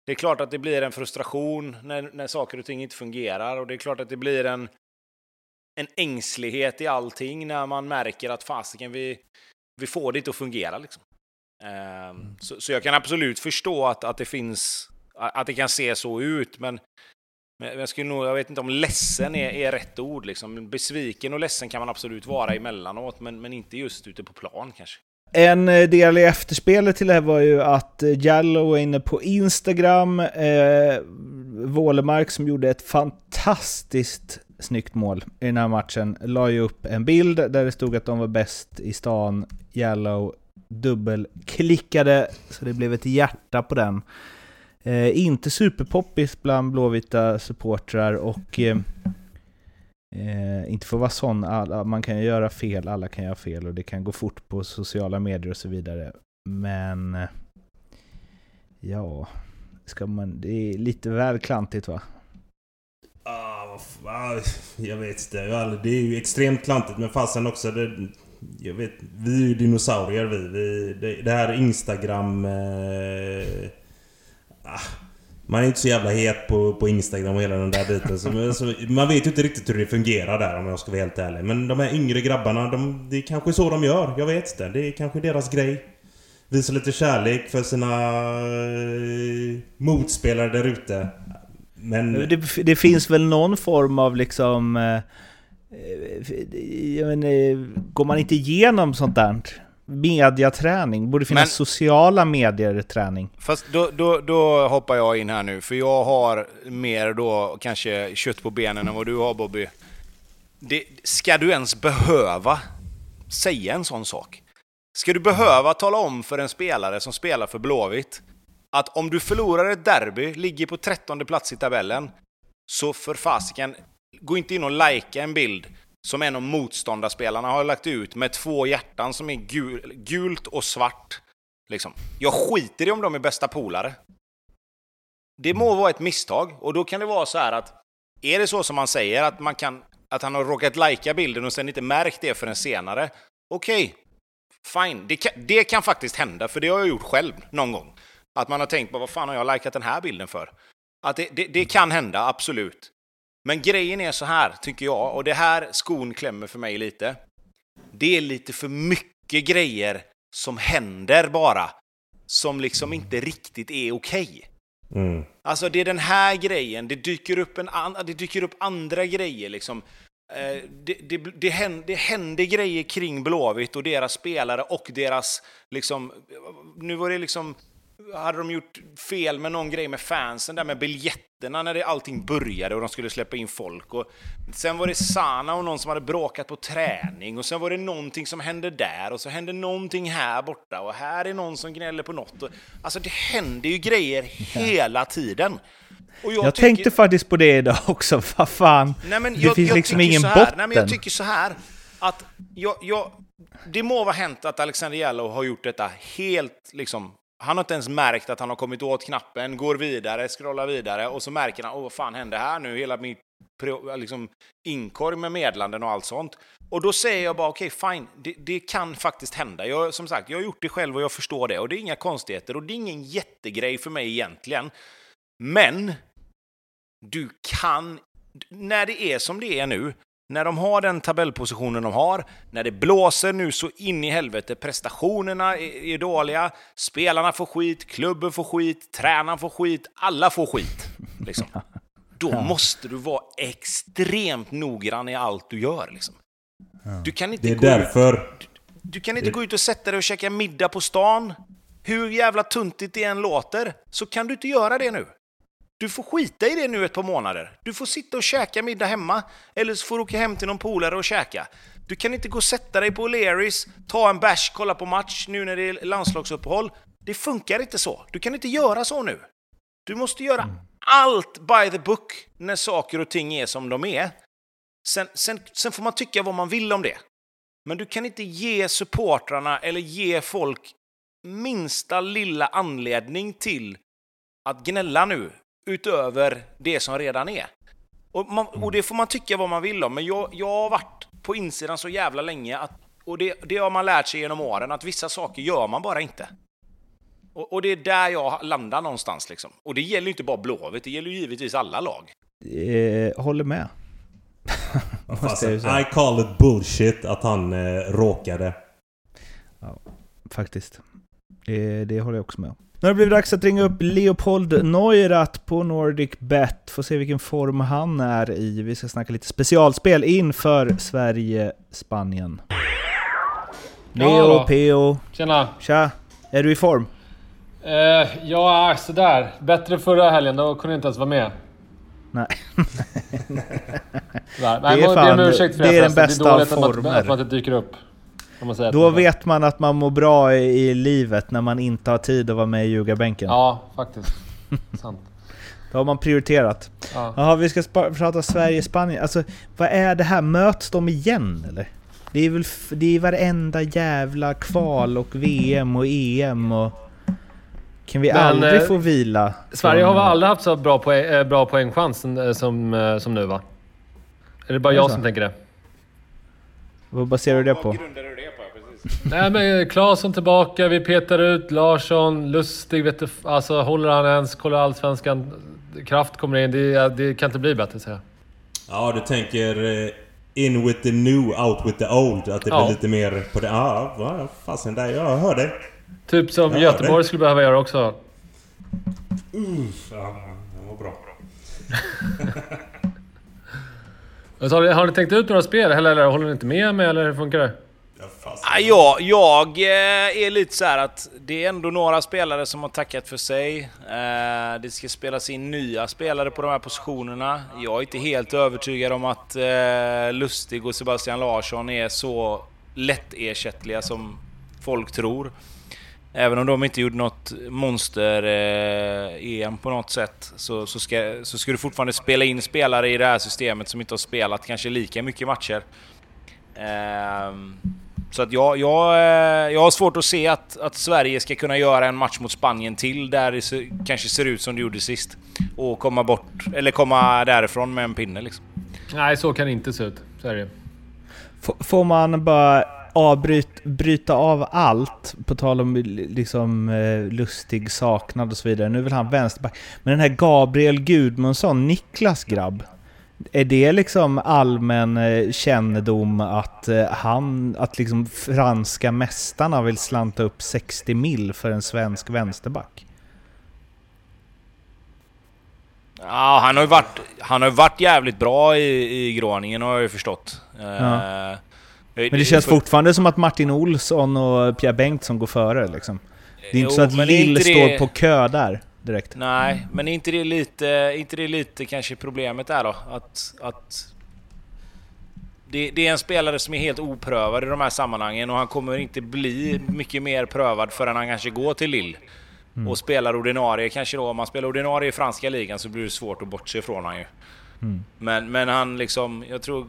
Det är klart att det blir en frustration när, när saker och ting inte fungerar. Och det är klart att det blir en, en ängslighet i allting när man märker att fasiken, vi, vi får det inte att fungera. Liksom. Eh, mm. så, så jag kan absolut förstå att, att det finns... Att det kan se så ut, men men jag, skulle nog, jag vet inte om ledsen är, är rätt ord. Liksom. Besviken och ledsen kan man absolut vara emellanåt, men, men inte just ute på plan kanske. En eh, del i efterspelet till det här var ju att eh, Jallow var inne på Instagram. Eh, Wålemark som gjorde ett fantastiskt snyggt mål i den här matchen la ju upp en bild där det stod att de var bäst i stan. Jallow dubbelklickade så det blev ett hjärta på den. Eh, inte superpoppis bland blåvita supportrar och eh, eh, inte för att vara sån, alla, man kan ju göra fel, alla kan göra fel och det kan gå fort på sociala medier och så vidare. Men eh, ja, ska man, det är lite väl klantigt va? Ah, ah jag vet inte. Det är ju extremt klantigt men fasen också. Det, jag vet, vi är ju dinosaurier vi. vi det, det här Instagram... Eh, man är inte så jävla het på, på Instagram och hela den där biten. Så, så, man vet ju inte riktigt hur det fungerar där om jag ska vara helt ärlig. Men de här yngre grabbarna, de, det är kanske så de gör. Jag vet inte. Det är kanske deras grej. Visa lite kärlek för sina eh, motspelare där ute. Men... Det, det, finns väl någon form av liksom... Eh, eh, jag menar, går man inte igenom sånt där? Mediaträning. Borde finnas Men, sociala medier-träning. Fast då, då, då hoppar jag in här nu, för jag har mer då kanske kött på benen än vad du har Bobby. Det, ska du ens behöva säga en sån sak? Ska du behöva tala om för en spelare som spelar för Blåvitt att om du förlorar ett derby, ligger på trettonde plats i tabellen, så för fasiken, gå inte in och likea en bild som en av motståndarspelarna har lagt ut med två hjärtan som är gul, gult och svart. Liksom. Jag skiter i om de är bästa polare. Det må vara ett misstag och då kan det vara så här att är det så som man säger att, man kan, att han har råkat lajka bilden och sen inte märkt det förrän senare. Okej, okay, fine. Det kan, det kan faktiskt hända, för det har jag gjort själv någon gång. Att man har tänkt på vad fan har jag likat den här bilden för? Att det, det, det kan hända, absolut. Men grejen är så här, tycker jag, och det här skon klämmer för mig lite. Det är lite för mycket grejer som händer bara, som liksom inte riktigt är okej. Okay. Mm. Alltså det är den här grejen, det dyker upp, en an, det dyker upp andra grejer liksom. Eh, det, det, det, händer, det händer grejer kring Blåvitt och deras spelare och deras, liksom, nu var det liksom hade de gjort fel med någon grej med fansen där med biljetterna när det, allting började och de skulle släppa in folk. Och sen var det Sana och någon som hade bråkat på träning och sen var det någonting som hände där och så hände någonting här borta och här är någon som gnäller på något. Och, alltså det händer ju grejer hela tiden. jag, jag tycker... tänkte faktiskt på det idag (laughs) också, vad fan. Nej, men det jag, finns jag liksom ingen här, botten. Nej, men jag tycker så här att jag, jag, det må vara hänt att Alexander Jallow har gjort detta helt liksom han har inte ens märkt att han har kommit åt knappen, går vidare, scrollar vidare och så märker han, åh vad fan hände här nu? Hela min liksom, inkorg med medlanden och allt sånt. Och då säger jag bara, okej, okay, fine, det, det, kan faktiskt hända. Jag, som sagt, jag har gjort det själv och jag förstår det. Och det är inga konstigheter och det är ingen jättegrej för mig egentligen. Men du kan, när det är som det är nu, när de har den tabellpositionen de har, när det blåser nu så in i helvete, prestationerna är, är dåliga, spelarna får skit, klubben får skit, tränaren får skit, alla får skit. Liksom. (laughs) Då måste du vara extremt noggrann i allt du gör. Liksom. Du kan inte det är gå därför... Ut, du, du, kan inte det... gå ut och sätta dig och käka middag på stan. Hur jävla tuntigt det än låter, så kan du inte göra det nu. Du får skita i det nu ett par månader. Du får sitta och käka middag hemma, eller så får du åka hem till någon polare och käka. Du kan inte gå och sätta dig på O'Learys, ta en bärs, kolla på match nu när det är landslagsuppehåll. Det funkar inte så. Du kan inte göra så nu. Du måste göra mm. allt by the book när saker och ting är som de är. Sen, sen, sen får man tycka vad man vill om det. Men du kan inte ge supportrarna eller ge folk minsta lilla anledning till att gnälla nu utöver det som redan är. Och, man, och det får man tycka vad man vill om, men jag, jag har varit på insidan så jävla länge att, och det, det har man lärt sig genom åren, att vissa saker gör man bara inte. Och, och det är där jag landar någonstans liksom. Och det gäller inte bara Blåvitt, det gäller ju givetvis alla lag. Eh, håller med. (laughs) Säga. I call it bullshit att han eh, råkade. Faktiskt. Det, det håller jag också med om. Nu har det blivit dags att ringa upp Leopold Neurath på Nordic Bet. Får se vilken form han är i. Vi ska snacka lite specialspel inför Sverige-Spanien. Ja Leo, då. Peo. Tjena! Tja! Är du i form? Eh, ja, sådär. Bättre förra helgen, då kunde jag inte ens vara med. Nej. (laughs) Nej, Det är fan- ursäkt för det är den bästa det är av dåligt att man, former. att man inte dyker upp. Då man- vet man att man mår bra i, i livet när man inte har tid att vara med i ljugarbänken. Ja, faktiskt. (laughs) Sant. Då har man prioriterat. Ja. Jaha, vi ska prata Sverige-Spanien. Alltså, vad är det här? Möts de igen eller? Det är väl det är varenda jävla kval och VM och EM och... Kan vi Men, aldrig eh, få vila? Sverige har väl aldrig haft så bra, poäng, eh, bra poängchans som, eh, som, som nu va? Är det bara det jag som tänker det? Vad baserar du det på? Nej men Claesson tillbaka, vi petar ut Larsson, Lustig vet du, Alltså håller han ens, kollar allsvenskan. Kraft kommer in, det, det kan inte bli bättre säger jag. Ja, du tänker eh, in with the new, out with the old. Att det Ja. blir lite mer på det. Ja, vad fasen där. Jag hör dig. Typ som Ja, Göteborg skulle behöva göra också. Uff, ja, det var bra. Men (laughs) så Har ni, har ni tänkt ut några spel eller, eller håller ni inte med mig eller hur funkar det? Ja. Ah, ja, jag, jag är lite så här att det är ändå några spelare som har tackat för sig. Eh, det ska spelas in nya spelare på de här positionerna. Jag är inte helt övertygad om att eh, Lustig och Sebastian Larsson är så lättersättliga som folk tror. Även om de inte gjorde något monster-EM på något sätt så, så, ska, så ska du fortfarande spela in spelare i det här systemet som inte har spelat kanske lika mycket matcher. Ehm, så att jag, jag, eh, jag har svårt att se att, att Sverige ska kunna göra en match mot Spanien till där det kanske ser ut som det gjorde sist. Och komma bort, eller komma därifrån med en pinne liksom. Nej, så kan det inte se ut. Så är det. Får man bara avbryta bryta av allt, på tal om liksom eh, lustig saknad och så vidare. Nu vill han vänsterback. Men den här Gabriel Gudmundsson, Niklas grabb. Är det liksom allmän eh, kännedom att eh, han, att liksom franska mästarna vill slanta upp 60 mil för en svensk vänsterback? Ja, han har ju varit, han har varit jävligt bra i, i Groningen har jag ju förstått. Eh, Ja. Men det känns fortfarande som att Martin Olsson och Pierre Bengtsson går före liksom. Det är inte Jo, så att Lill står på kö där direkt. Nej, men är inte det lite, inte det lite kanske problemet där då? Att, att det, det är en spelare som är helt oprövad i de här sammanhangen och han kommer inte bli mycket mer prövad förrän han kanske går till Lille. Och spelar ordinarie kanske då. Om man spelar ordinarie i franska ligan så blir det svårt att bortse ifrån han ju. Men, men han liksom, jag tror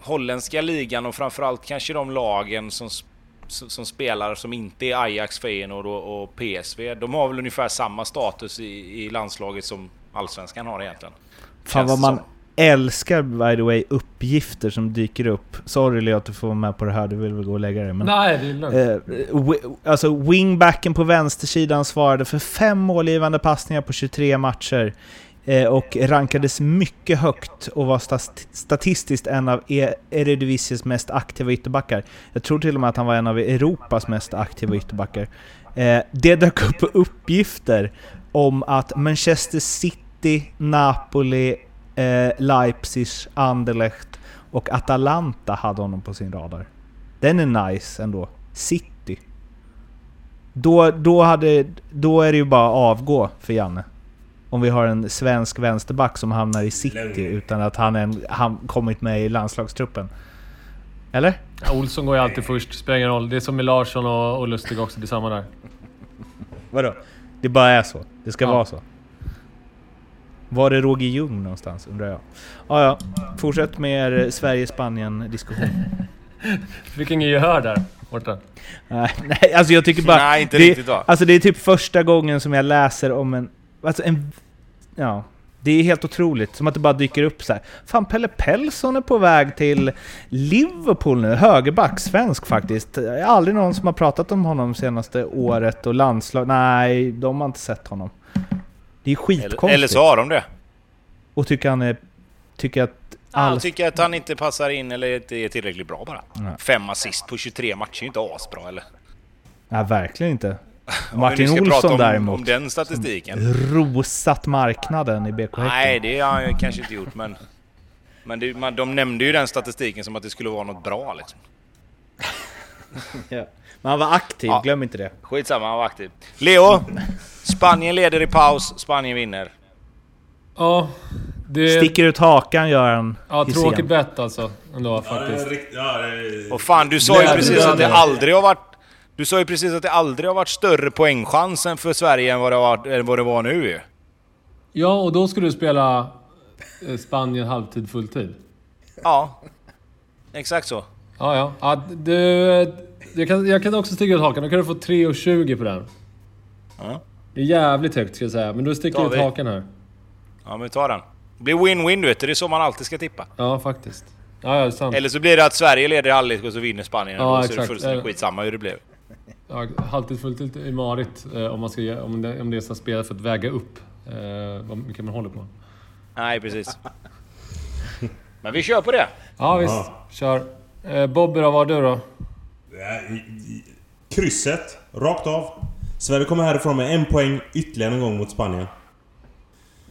holländska ligan och framförallt kanske de lagen som, som, som spelar som inte är Ajax, Feyenoord och, och PSV. De har väl ungefär samma status i, i landslaget som allsvenskan har egentligen. Fan vad man som. älskar by the way uppgifter som dyker upp. Sorry Leo att du får vara med på det här, du vill väl gå och lägga dig. Men, Nej, det är lugnt. eh, wi- alltså wingbacken på vänstersidan svarade för fem målgivande passningar på 23 matcher. Eh, och rankades mycket högt och var statistiskt en av e-, Eredivisies mest aktiva ytterbackar. Jag tror till och med att han var en av Europas mest aktiva ytterbackar. Eh, det dök upp uppgifter om att Manchester City, Napoli, eh, Leipzig, Anderlecht och Atalanta hade honom på sin radar. Den är nice ändå. City. Då, då, hade, då är det ju bara att avgå för Janne. Om vi har en svensk vänsterback som hamnar i City utan att han, en, han kommit med i landslagstruppen. Eller? Ja, Olsson går ju alltid först, spelar ingen roll. Det är som med Larsson och, och Lustig också, det är samma där. Vadå? Det bara är så. Det ska Ja. vara så. Var är Roger Ljung någonstans undrar jag. Ah, ja, fortsätt med er Sverige-Spanien-diskussion. (laughs) Fick ingen gehör där borta. nej, nej, alltså jag tycker bara... Nej, inte det, riktigt då. Alltså det är typ första gången som jag läser om en... Alltså en... Ja. Det är helt otroligt, som att det bara dyker upp så här. Fan, Pelle Pelsson är på väg till Liverpool nu, högerback, svensk faktiskt. Det är aldrig någon som har pratat om honom senaste året och landslag... Nej, de har inte sett honom. Det är skitkonstigt. Eller, så har de det. Och tycker han är... Tycker att... Han All... tycker att han inte passar in eller inte är tillräckligt bra bara. Nej. Fem assist på 23 matcher är ju inte asbra eller? Nej, verkligen inte. Martin Olsson prata om, däremot. om den statistiken. Rosat marknaden i BK Häcken. Nej, det har han ju kanske inte gjort men... Men det, man, de nämnde ju den statistiken som att det skulle vara något bra liksom. (laughs) Ja. Men han var aktiv, Ja. glöm inte det. Skitsamma, han var aktiv. Leo! Spanien leder i paus, Spanien vinner. Ja, det... Sticker ut hakan gör han. Ja, tråkigt bett alltså. Ändå faktiskt. ja, det är... Och fan, du sa ju precis att det aldrig har varit... Du sa ju precis att det aldrig har varit större poängchansen för Sverige än vad det, än vad det var nu ju. Ja, och då skulle du spela eh, Spanien halvtid, fulltid. Ja. Exakt så. Ja, ja. ja du, jag, kan, jag kan också sticka ut hakan. Då kan du få 3,20 på den. Ja. Det är jävligt högt ska jag säga, men du sticker Tar ut hakan här. Ja, men vi tar den. Det blir win-win du vet, det är så man alltid ska tippa. Ja, faktiskt. Ja, ja, det är sant. Eller så blir det att Sverige leder i och så vinner Spanien Ja, ändå, så är det fullständigt skitsamma hur det blev. Ja, halvtid, fulltid är marigt eh, om, man ska, om, det, om det är så spela för att väga upp eh, vad mycket man håller på. Nej, precis. (laughs) Men vi kör på det. Ja, visst. Ja. Kör. Eh, Bobby då, vad har du då? Krysset, rakt av. Sverige kommer härifrån med en poäng ytterligare en gång mot Spanien.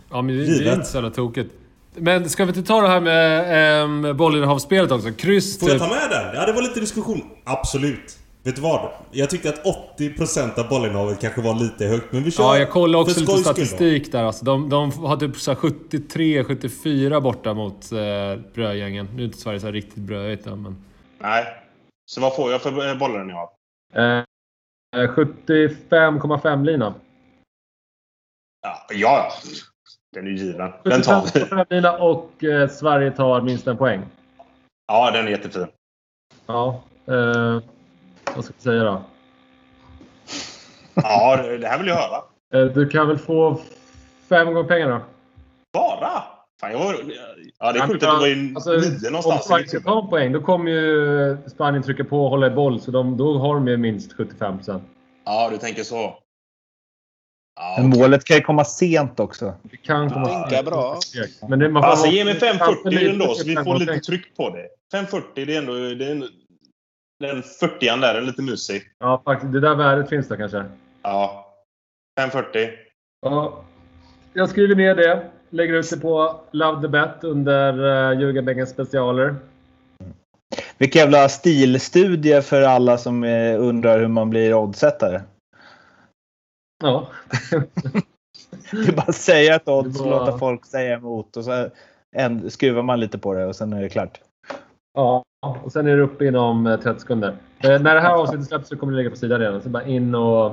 Ja, men det, det är Givet. inte så jävla tokigt. Men ska vi inte ta det här med ähm, bollinnehavsspelet också? Kryss Får jag ta med den? Ja, det var lite diskussion. Absolut. Vet du vad? Jag tyckte att 80% av bollinnehavet kanske var lite högt, men vi kör Ja, jag kollade också lite statistik där. Alltså, de, de har typ så här 73-74 borta mot eh, brödgängen. Nu är inte Sverige så här riktigt brödigt då, men... Nej. Så vad får jag för eh, bollar ni har? Eh, eh, 75,5 lina. Ja, ja. ja. Den är ju given. Den tar vi. 75,5 lina och eh, Sverige tar minst en poäng. Ja, den är jättefin. Ja. Eh, vad ska jag säga då? Ja, det här vill jag höra. Eh, du kan väl få fem gånger pengarna då? Bara? Fan, jag var... Ja, det är sjukt att det var i Alltså, nio Om någonstans. Sverige ska ta en poäng, då kommer ju Spanien trycka på och hålla i boll. Så de, då har de ju minst 75 Ja, du tänker så. Ja, Men målet kan ju komma sent också. Det kan komma... Tänka bra. Men det, man får Alltså ge mig 540 lite ändå så vi får lite tryck på det. 540 det är ändå... Det är en, den 40 där är lite mysig. Ja, faktiskt. Det där värdet finns där kanske. Ja. 540. Ja. Jag skriver ner det. Lägger ut det på Love the Bet under uh, Ljugarbängens specialer. Vilken jävla stilstudie för alla som eh, undrar hur man blir oddsättare. Ja. (laughs) Det är bara att säga ett odds och låta folk säga emot och så en, skruvar man lite på det och sen är det klart. ja. Och sen är det uppe inom eh, 30 sekunder. Eh, när det här avsnittet släpps så kommer det ligga på sidan redan. Så bara in och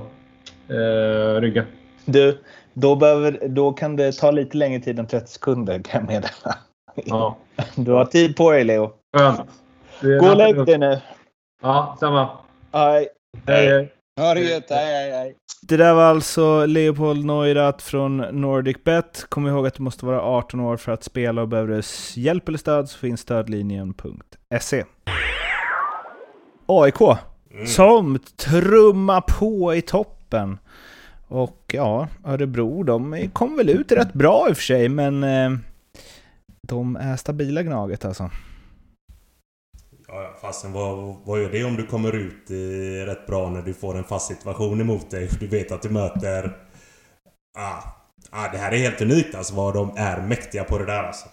eh, rygga. Du, då, behöver, då kan det ta lite längre tid än 30 sekunder kan jag meddela. Ja. Du har tid på dig Leo. Skönt. Gå och lägg dig nu. Ja, samma. Hej. Hej, Hej, hej, hej. Det där var alltså Leopold Neurath från Nordic Bet. Kom ihåg att du måste vara 18 år för att spela och behöver du hjälp eller stöd så finns stödlinjen.se. AIK, som trumma på i toppen. Och ja, Örebro, de kom väl ut rätt bra i och för sig, men eh, de är stabila Gnaget alltså. Ja, ja, fasen vad, vad gör det om du kommer ut eh, rätt bra när du får en fast situation emot dig? Du vet att du möter... Ah, ah, det här är helt unikt alltså vad de är mäktiga på det där alltså.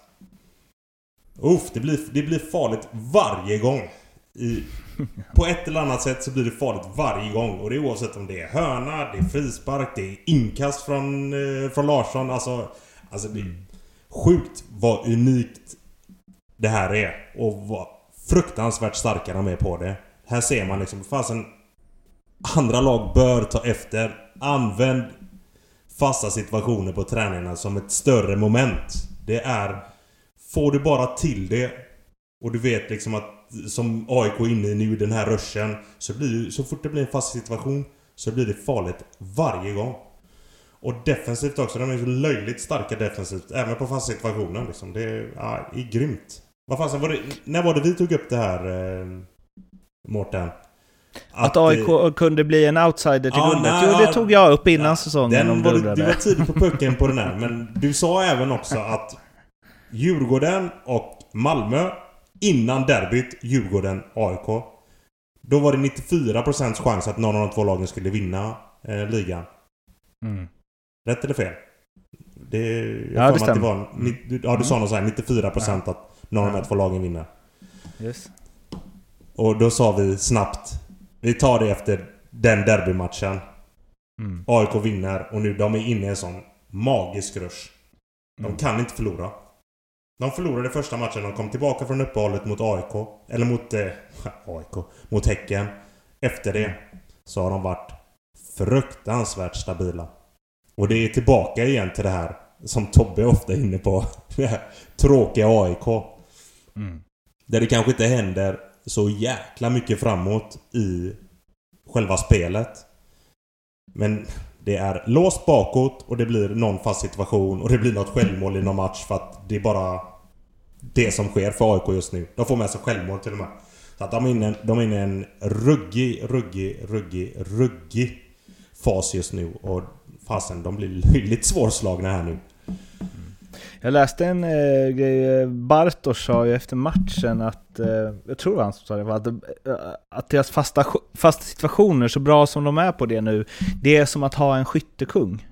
Uff, det blir, det blir farligt varje gång. I, på ett eller annat sätt så blir det farligt varje gång. Och det är oavsett om det är hörna, det är frispark, det är inkast från, eh, från Larsson. Alltså, alltså det är sjukt vad unikt det här är. Och vad fruktansvärt starka de är på det. Här ser man liksom, fasen Andra lag bör ta efter. Använd fasta situationer på träningarna som ett större moment. Det är... Får du bara till det och du vet liksom att som AIK är inne i nu den här ruschen så blir så fort det blir en fast situation så blir det farligt varje gång. Och defensivt också. De är så löjligt starka defensivt. Även på fasta situationer liksom. Det är, ja, är grymt. Vad fasen var det... När var det vi tog upp det här, eh, Mårten? Att, AIK eh, kunde bli en outsider till Ja, guldet. Jo, det ja, tog jag upp innan ja, säsongen om Den var du, du var tidig på pucken på den här. Men du sa även också att Djurgården och Malmö innan derbyt Djurgården-AIK. Då var det 94% chans att någon av de två lagen skulle vinna eh, ligan. Mm. Rätt eller fel? Det, jag Ja, det att stämmer. var, ni- du- Ja, du sa något sånt här 94% att någon av de här två lagen vinner. Yes. Och då sa vi snabbt Vi tar det efter den derbymatchen. Mm. AIK vinner och nu de är inne i en sån magisk rush. De Mm. kan inte förlora. De förlorade första matchen. De kom tillbaka från uppehållet mot AIK. Eller mot... Eh, (laughs) AIK. Mot Häcken. Efter det så har de varit fruktansvärt stabila. Och det är tillbaka igen till det här som Tobbe ofta är inne på. (laughs) Det här tråkiga AIK. Mm. Där det kanske inte händer så jäkla mycket framåt i själva spelet. Men det är låst bakåt och det blir någon fast situation och det blir något självmål i någon match för att det är bara det som sker för AIK just nu. De får med sig självmål till och med. Så att de är inne, de är inne i en ruggig, ruggig, ruggig, ruggig fas just nu. Och fasen, de blir löjligt svårslagna här nu. Jag läste en eh, grej, Bartosz sa ju efter matchen att, eh, jag tror han som sa det, att, eh, att deras fasta, fasta situationer, så bra som de är på det nu, det är som att ha en skyttekung.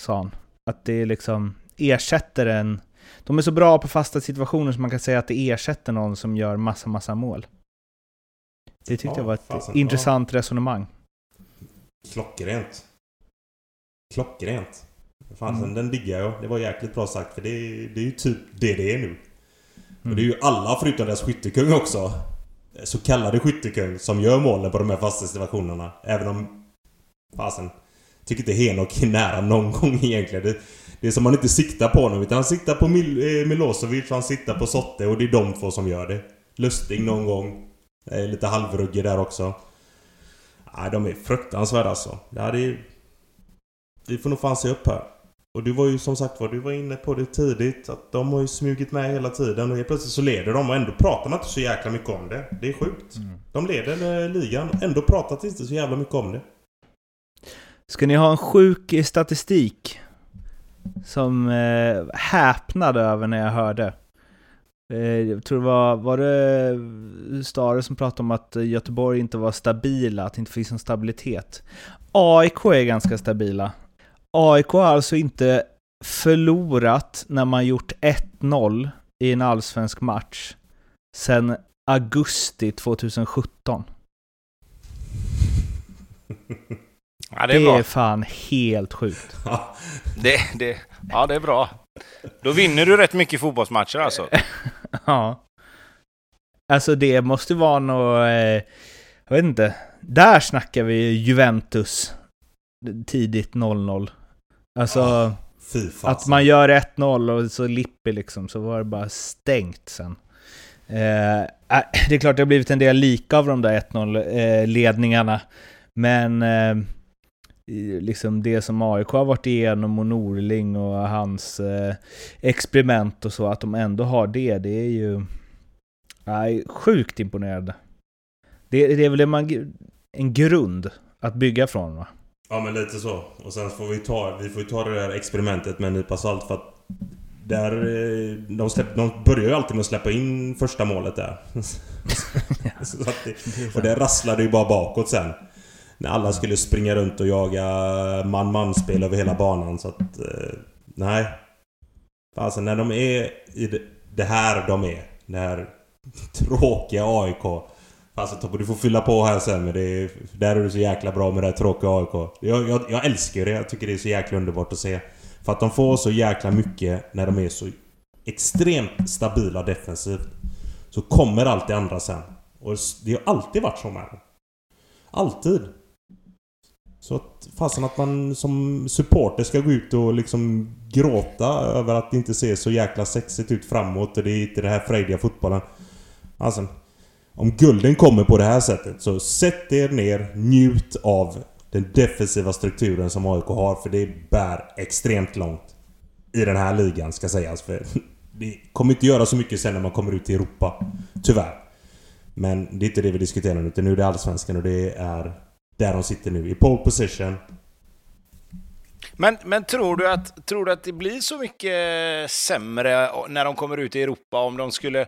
Sa han. Att det liksom ersätter en... De är så bra på fasta situationer som man kan säga att det ersätter någon som gör massa, massa mål. Det tyckte Ja, jag var ett fasen, intressant resonemang. Klockrent. Klockrent. Fasen, Mm. den diggar jag. Det var jäkligt bra sagt för det, är- det är ju typ det det är nu. Mm. Och det är ju alla förutom deras skyttekung också. Så kallade skyttekung som gör målen på de här fasta situationerna. Även om... Fasen. Tycker inte Henok är nära någon gång egentligen. Det, det är som man inte siktar på honom. Utan han siktar på Mil, eh, Milosevic han siktar på Sotte och det är de två som gör det. Lustig någon gång. Eh, lite halvruggig där också. Nej, de är fruktansvärda alltså. Det är... Vi får nog fan se upp här. Och du var ju som sagt var, du var inne på det tidigt. Att de har ju smugit med hela tiden och helt plötsligt så leder de och ändå pratar man inte så jäkla mycket om det. Det är sjukt. Mm. De leder eh, ligan, ändå pratat inte så jävla mycket om det. Ska ni ha en sjuk statistik? Som eh, häpnade över när jag hörde. Eh, jag tror det var, var det Stare som pratade om att Göteborg inte var stabila, att det inte finns någon stabilitet. AIK är ganska stabila. AIK har alltså inte förlorat när man gjort 1-0 i en allsvensk match sedan augusti 2017. (laughs) Ja, det Det är bra. är fan helt sjukt. (laughs) Det, det, ja, det är bra. Då vinner du rätt mycket fotbollsmatcher alltså. (laughs) Ja. Alltså det måste vara något, eh, jag vet inte. Där snackar vi Juventus. Tidigt 0-0. Alltså fasen. att man gör 1-0 och så Lippi liksom, så var det bara stängt sen. Eh, äh, det är klart det har blivit en del lika av de där 1-0 eh, ledningarna. Men eh, liksom det som AIK har varit igenom och Norling och hans eh, experiment och så, att de ändå har det, det är ju nej, sjukt imponerande. Det, det är väl man, en grund att bygga från va? Ja men lite så. Och sen får vi ta, vi får ta det där experimentet med en nypa salt för att där, eh, de, släpp, de börjar ju alltid med att släppa in första målet där. (laughs) (laughs) det, och det rasslade ju bara bakåt sen. När alla skulle springa runt och jaga man-man-spel över hela banan så att... Eh, nej. Alltså när de är i det, det här de är. Det här tråkiga AIK. Alltså Tobbe, du får fylla på här sen men det är, där är du så jäkla bra med det här tråkiga AIK. Jag, jag, jag älskar det. Jag tycker det är så jäkla underbart att se. För att de får så jäkla mycket när de är så extremt stabila defensivt. Så kommer allt det andra sen. Och det har alltid varit så med. Alltid. Så att fasen att man som supporter ska gå ut och liksom gråta över att det inte ser så jäkla sexigt ut framåt och det är inte den här frejdiga fotbollen. Alltså, om gulden kommer på det här sättet så sätt er ner, njut av den defensiva strukturen som AIK har. För det bär extremt långt. I den här ligan ska sägas. För (laughs) det kommer inte göra så mycket sen när man kommer ut i Europa. Tyvärr. Men det är inte det vi diskuterar nu. Utan nu är det Allsvenskan och det är där de sitter nu. I pole position. Men, men tror, du att, tror du att det blir så mycket sämre när de kommer ut i Europa om de skulle...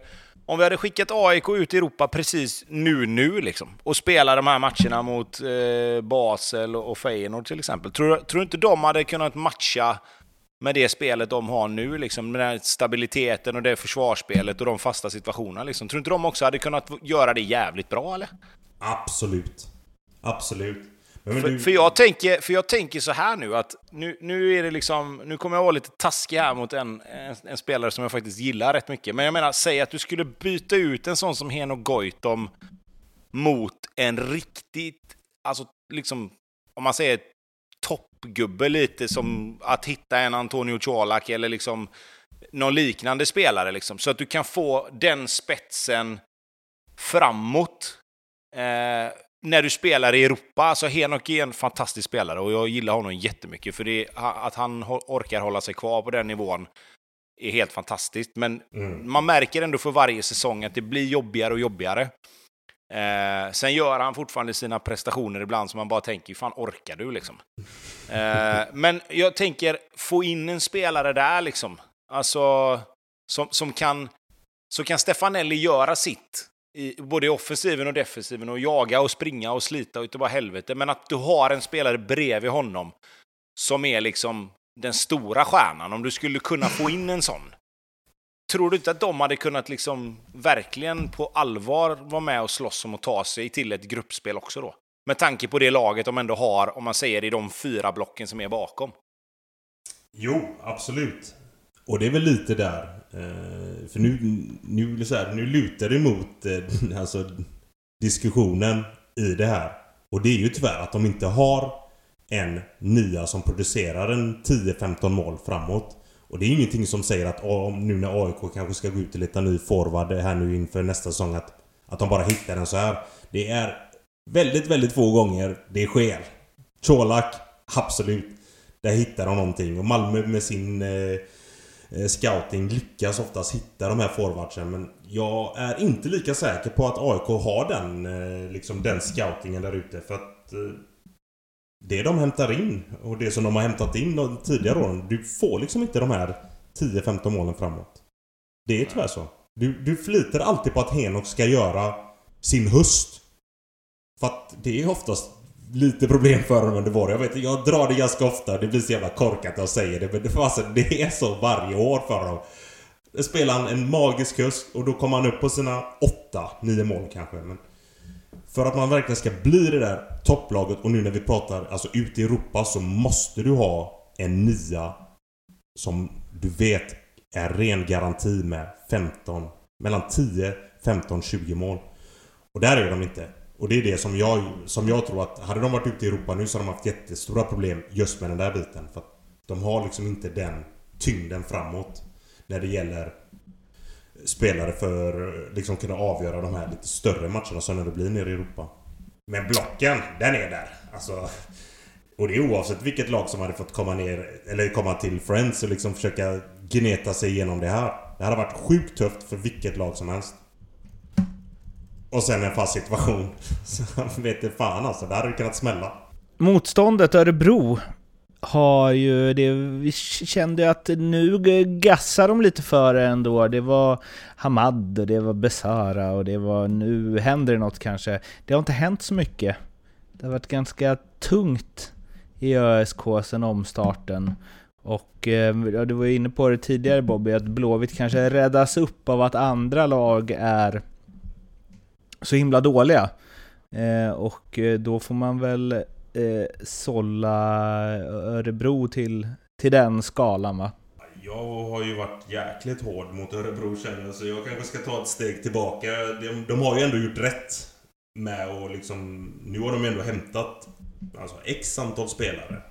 Om vi hade skickat AIK ut i Europa precis nu, nu liksom, och spelar de här matcherna mot eh, Basel och Feyenoord till exempel. Tror, tror du inte de hade kunnat matcha med det spelet de har nu, liksom, med den stabiliteten och det försvarsspelet och de fasta situationerna? Liksom. Tror du inte de också hade kunnat göra det jävligt bra, eller? Absolut. Absolut. Men för, du... för, jag tänker, för jag tänker så här nu att nu, nu är det liksom, nu kommer jag vara lite taskig här mot en, en, en, spelare som jag faktiskt gillar rätt mycket. Men jag menar, säg att du skulle byta ut en sån som Heno Goitom mot en riktigt, alltså liksom, om man säger toppgubbe lite som att hitta en Antonio Colak eller liksom någon liknande spelare liksom. Så att du kan få den spetsen framåt. Eh, när du spelar i Europa, alltså Henok är en fantastisk spelare och jag gillar honom jättemycket för det, att han orkar hålla sig kvar på den nivån är helt fantastiskt. Men mm. man märker ändå för varje säsong att det blir jobbigare och jobbigare. Eh, sen gör han fortfarande sina prestationer ibland som man bara tänker, fan orkar du liksom? (laughs) Eh, men jag tänker, få in en spelare där liksom. Alltså, som, som kan... Så kan Stefanelli göra sitt i, både i offensiven och defensiven och jaga och springa och slita och bara helvete. Men att du har en spelare bredvid honom som är liksom den stora stjärnan. Om du skulle kunna få in en sån. Tror du inte att de hade kunnat liksom verkligen på allvar vara med och slåss om att ta sig till ett gruppspel också då? Med tanke på det laget de ändå har, om man säger i de fyra blocken som är bakom. Jo, absolut. Och det är väl lite där eh, för nu, nu, så här, nu lutar det mot eh, (laughs) alltså, diskussionen i det här. Och det är ju tyvärr att de inte har en nia som producerar en 10-15 mål framåt. Och det är ingenting som säger att nu när AIK kanske ska gå ut och leta ny forward här nu inför nästa säsong att, att de bara hittar den så här. Det är väldigt, väldigt få gånger det sker. Colak, absolut. Där hittar de någonting. Och Malmö med sin Eh, Eh, scouting lyckas oftast hitta de här forwardsen men jag är inte lika säker på att AIK har den, eh, liksom den scoutingen där ute för att eh, det de hämtar in och det som de har hämtat in de tidigare åren, du får liksom inte de här 10-15 målen framåt. Det är tyvärr så. Du, du flitar alltid på att Henok ska göra sin höst. För att det är oftast lite problem för honom under våren. Jag vet jag drar det ganska ofta. Det blir så jävla korkat att säger det. Men det, alltså, (laughs) det är så varje år för honom. Då spelar han en magisk höst och då kommer han upp på sina 8-9 mål kanske. Men för att man verkligen ska bli det där topplaget och nu när vi pratar alltså ute i Europa så måste du ha en nia som du vet är ren garanti med 15, mellan 10, 15, 20 mål. Och där är de inte. Och det är det som jag, som jag tror att hade de varit ute i Europa nu så hade de haft jättestora problem just med den där biten. För att de har liksom inte den tyngden framåt. När det gäller spelare för att liksom kunna avgöra de här lite större matcherna som det blir nere i Europa. Men blocken, den är där. Alltså, och det är oavsett vilket lag som hade fått komma ner eller komma till Friends och liksom försöka gneta sig igenom det här. Det hade varit sjukt tufft för vilket lag som helst. Och sen en fast situation. (laughs) Så vet inte fan alltså, det hade kunnat smälla. Motståndet Örebro har ju, det, vi kände att nu gassar de lite före ändå. Det var Hamad och det var Besara och det var nu händer det något kanske. Det har inte hänt så mycket. Det har varit ganska tungt i ÖSK sen omstarten. Och eh, ja, du var ju inne på det tidigare Bobby, att Blåvitt kanske räddas upp av att andra lag är så himla dåliga. Eh, och eh, då får man väl eh, sålla Örebro till, till den skalan va? Jag har ju varit jäkligt hård mot Örebro känner jag, så jag kanske ska ta ett steg tillbaka. De, de har ju ändå gjort rätt med att liksom... Nu har de ändå hämtat alltså, X antal spelare.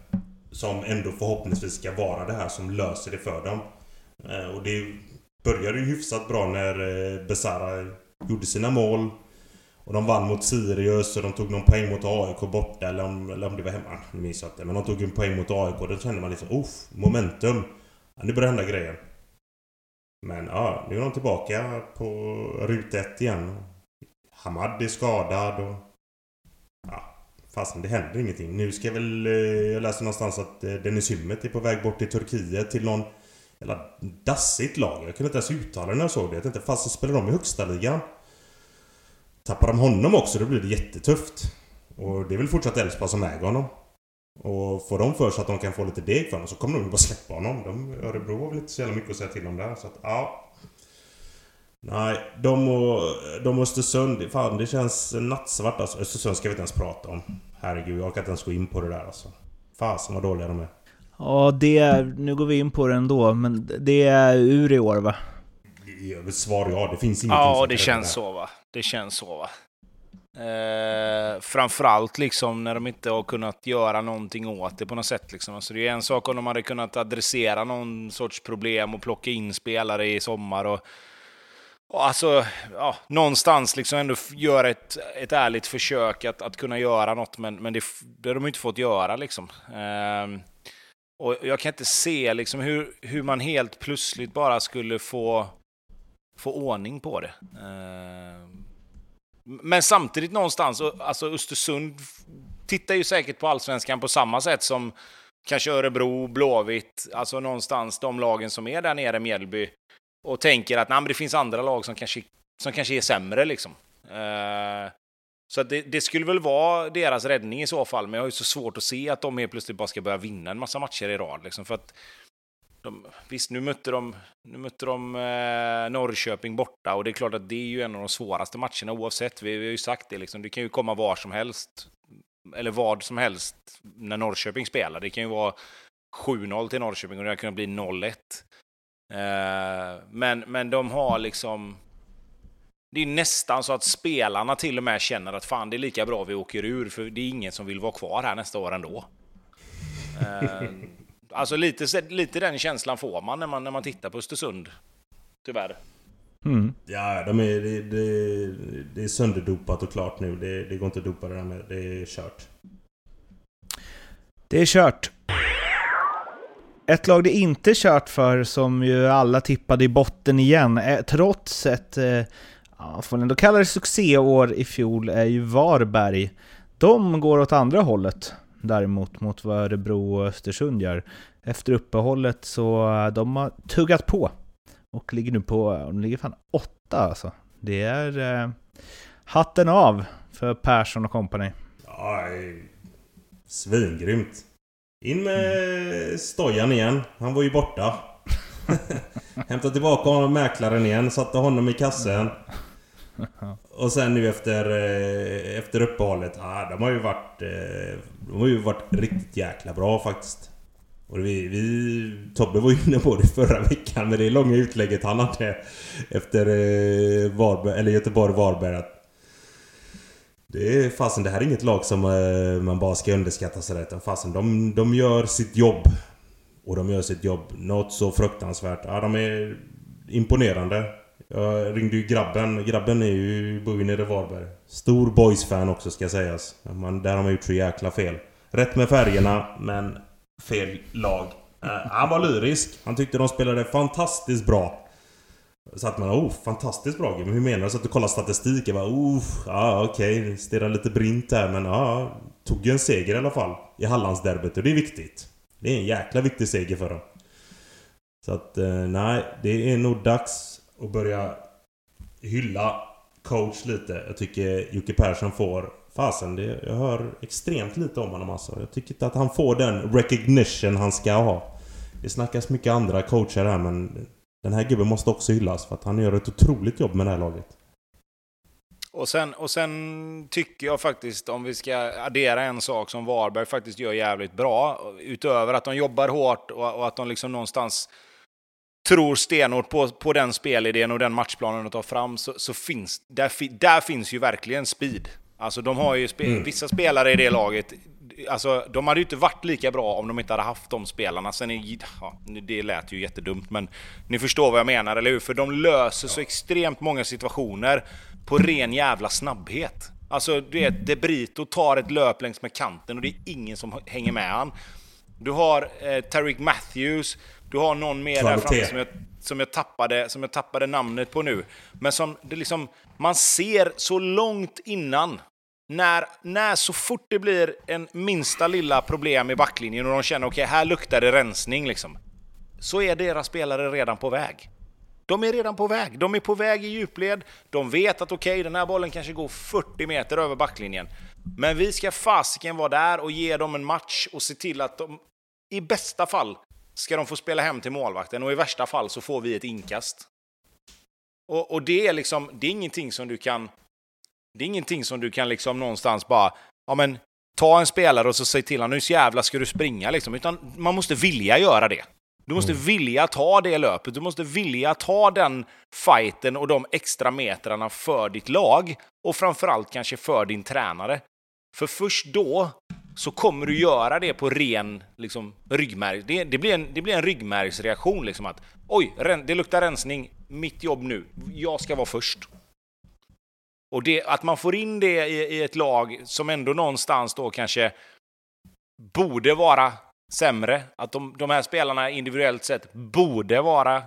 Som ändå förhoppningsvis ska vara det här som löser det för dem. Eh, och det började ju hyfsat bra när eh, Besara gjorde sina mål. Och de vann mot Sirius och de tog någon poäng mot AIK borta eller om, eller om det var hemma. Nu minns jag inte. Men de tog en poäng mot AIK. Då kände man liksom oh! momentum. Ja, nu börjar hända grejer. Men ja, nu är de tillbaka på ruta ett igen. Hamad är skadad och... Ja, fasen det händer ingenting. Nu ska väl... Eh, jag läste någonstans att eh, Dennis Hymmet är på väg bort till Turkiet till någon... Jävla dassigt lag. Jag kunde inte ens uttala det när jag såg det. Jag tänkte fasen spelar de i högsta ligan? Tappar de honom också då blir det jättetufft. Och det är väl fortsatt Elfsborg som äger honom. Och får de för sig att de kan få lite deg för honom så kommer de ju bara släppa honom. De, Örebro har väl inte så jävla mycket att säga till om där. Så att, ja. Nej, de och, de och Östersund, fan det känns nattsvart alltså. Östersund ska vi inte ens prata om. Herregud, jag orkar inte ens gå in på det där alltså. Fasen vad dåliga de är. Ja, det är, nu går vi in på det ändå, men det är ur i år va? Svar ja, det finns ingenting Ja, som det kan känns rädda så va. Det känns så va. Eh, framförallt liksom när de inte har kunnat göra någonting åt det på något sätt. Liksom. Alltså, det är en sak om de hade kunnat adressera någon sorts problem och plocka in spelare i sommar. Och, och alltså, ja, någonstans liksom ändå göra ett, ett ärligt försök att, att kunna göra något, men, men det, det har de inte fått göra. Liksom. Eh, och jag kan inte se liksom, hur, hur man helt plötsligt bara skulle få, få ordning på det. Ehm, men samtidigt någonstans, alltså Östersund tittar ju säkert på allsvenskan på samma sätt som kanske Örebro, Blåvitt, alltså någonstans de lagen som är där nere, Mjällby, och tänker att nej, men det finns andra lag som kanske, som kanske är sämre. Liksom. Uh, så det, det skulle väl vara deras räddning i så fall, men jag har ju så svårt att se att de helt plötsligt bara ska börja vinna en massa matcher i rad. Liksom, för att de, visst, nu mötte de, nu mötte de eh, Norrköping borta och det är klart att det är ju en av de svåraste matcherna oavsett. Vi, vi har ju sagt det, liksom, det kan ju komma var som helst, eller vad som helst, när Norrköping spelar. Det kan ju vara 7-0 till Norrköping och det kan bli 0-1. Eh, men, men de har liksom... Det är nästan så att spelarna till och med känner att fan, det är lika bra vi åker ur, för det är ingen som vill vara kvar här nästa år ändå. (laughs) Eh, alltså lite, lite den känslan får man när man, när man tittar på Östersund. Tyvärr. Mm. Ja, de är, det, det, det är sönderdopat och klart nu. Det, det går inte att dopa det där med. Det är kört. Det är kört. Ett lag det inte är kört för, som ju alla tippade i botten igen, är, trots ett, eh, ja, får man ändå kalla det succéår i fjol, är ju Varberg. De går åt andra hållet däremot, mot vad Örebro och Östersund gör. Efter uppehållet så eh, de har tuggat på och ligger nu på, eh, de ligger fan åtta alltså. Det är eh, hatten av för Persson och kompani. Aj, svingrymt. In med Stojan igen. Han var ju borta. (laughs) Hämta tillbaka honom, mäklaren igen, satte honom i kassen. (laughs) Och sen nu efter, eh, efter uppehållet, ah, de har ju varit... Eh, de har ju varit riktigt jäkla bra faktiskt. Och vi, vi... Tobbe var ju inne på det förra veckan med det långa utlägget han hade efter eh, Varberg, eller Göteborg-Varberg. att det är fasen, det här är inget lag som man bara ska underskatta sådär. Utan fasen, de, de gör sitt jobb. Och de gör sitt jobb något så fruktansvärt. Ja, de är imponerande. Jag ringde ju grabben. Grabben är ju, bor ju nere i Varberg. Stor boys-fan också ska sägas. Man, där har man gjort så jäkla fel. Rätt med färgerna, men fel lag. Uh, han var lyrisk. Han tyckte de spelade fantastiskt bra. Så att man, oh, fantastiskt bra Men hur menar du? Så att du kollar statistik. Jag bara, oh, ja okej. Okay. Stirrar lite brint där men ja. Tog ju en seger i alla fall. I Hallandsderbyt och det är viktigt. Det är en jäkla viktig seger för dem. Så att, eh, nej. Det är nog dags och börja hylla coach lite. Jag tycker Jocke Persson får... Fasen, det, jag hör extremt lite om honom alltså. Jag tycker inte att han får den recognition han ska ha. Det snackas mycket andra coacher här men den här gubben måste också hyllas för att han gör ett otroligt jobb med det här laget. Och sen, och sen tycker jag faktiskt, om vi ska addera en sak som Varberg faktiskt gör jävligt bra, utöver att de jobbar hårt och, och att de liksom någonstans tror stenhårt på, på den spelidén och den matchplanen de tar fram, så, så finns där, fi- där finns ju verkligen speed. Alltså de har ju spe, Mm. vissa spelare i det laget, alltså de hade ju inte varit lika bra om de inte hade haft de spelarna. Sen är, ja, det lät ju jättedumt, men ni förstår vad jag menar, eller hur? För de löser så extremt många situationer på ren jävla snabbhet. Alltså, du vet, De Brito tar ett löp längs med kanten och det är ingen som hänger med han. Du har eh, Tariq Matthews, du har någon mer där framme som jag, som, jag tappade, som jag tappade namnet på nu. Men som det liksom, man ser så långt innan när, när så fort det blir en minsta lilla problem i backlinjen och de känner okej, okay, här luktar det rensning liksom. Så är deras spelare redan på väg. De är redan på väg. De är på väg i djupled. De vet att okej, okay, den här bollen kanske går 40 meter över backlinjen. Men vi ska fasiken vara där och ge dem en match och se till att de, i bästa fall, ska de få spela hem till målvakten och i värsta fall så får vi ett inkast. Och, och det är liksom, det är ingenting som du kan det är ingenting som du kan liksom någonstans bara, ja men ta en spelare och så säg till honom nu jävla ska du springa liksom. Utan man måste vilja göra det. Du måste mm. vilja ta det löpet, du måste vilja ta den fighten och de extra metrarna för ditt lag. Och framförallt kanske för din tränare. För först då så kommer du göra det på ren liksom, ryggmärg. Det, det, blir en, det blir en ryggmärgsreaktion. Liksom att, Oj, det luktar rensning. Mitt jobb nu. Jag ska vara först. Och det, att man får in det i, i, ett lag som ändå någonstans då kanske borde vara sämre. Att de, de här spelarna individuellt sett borde vara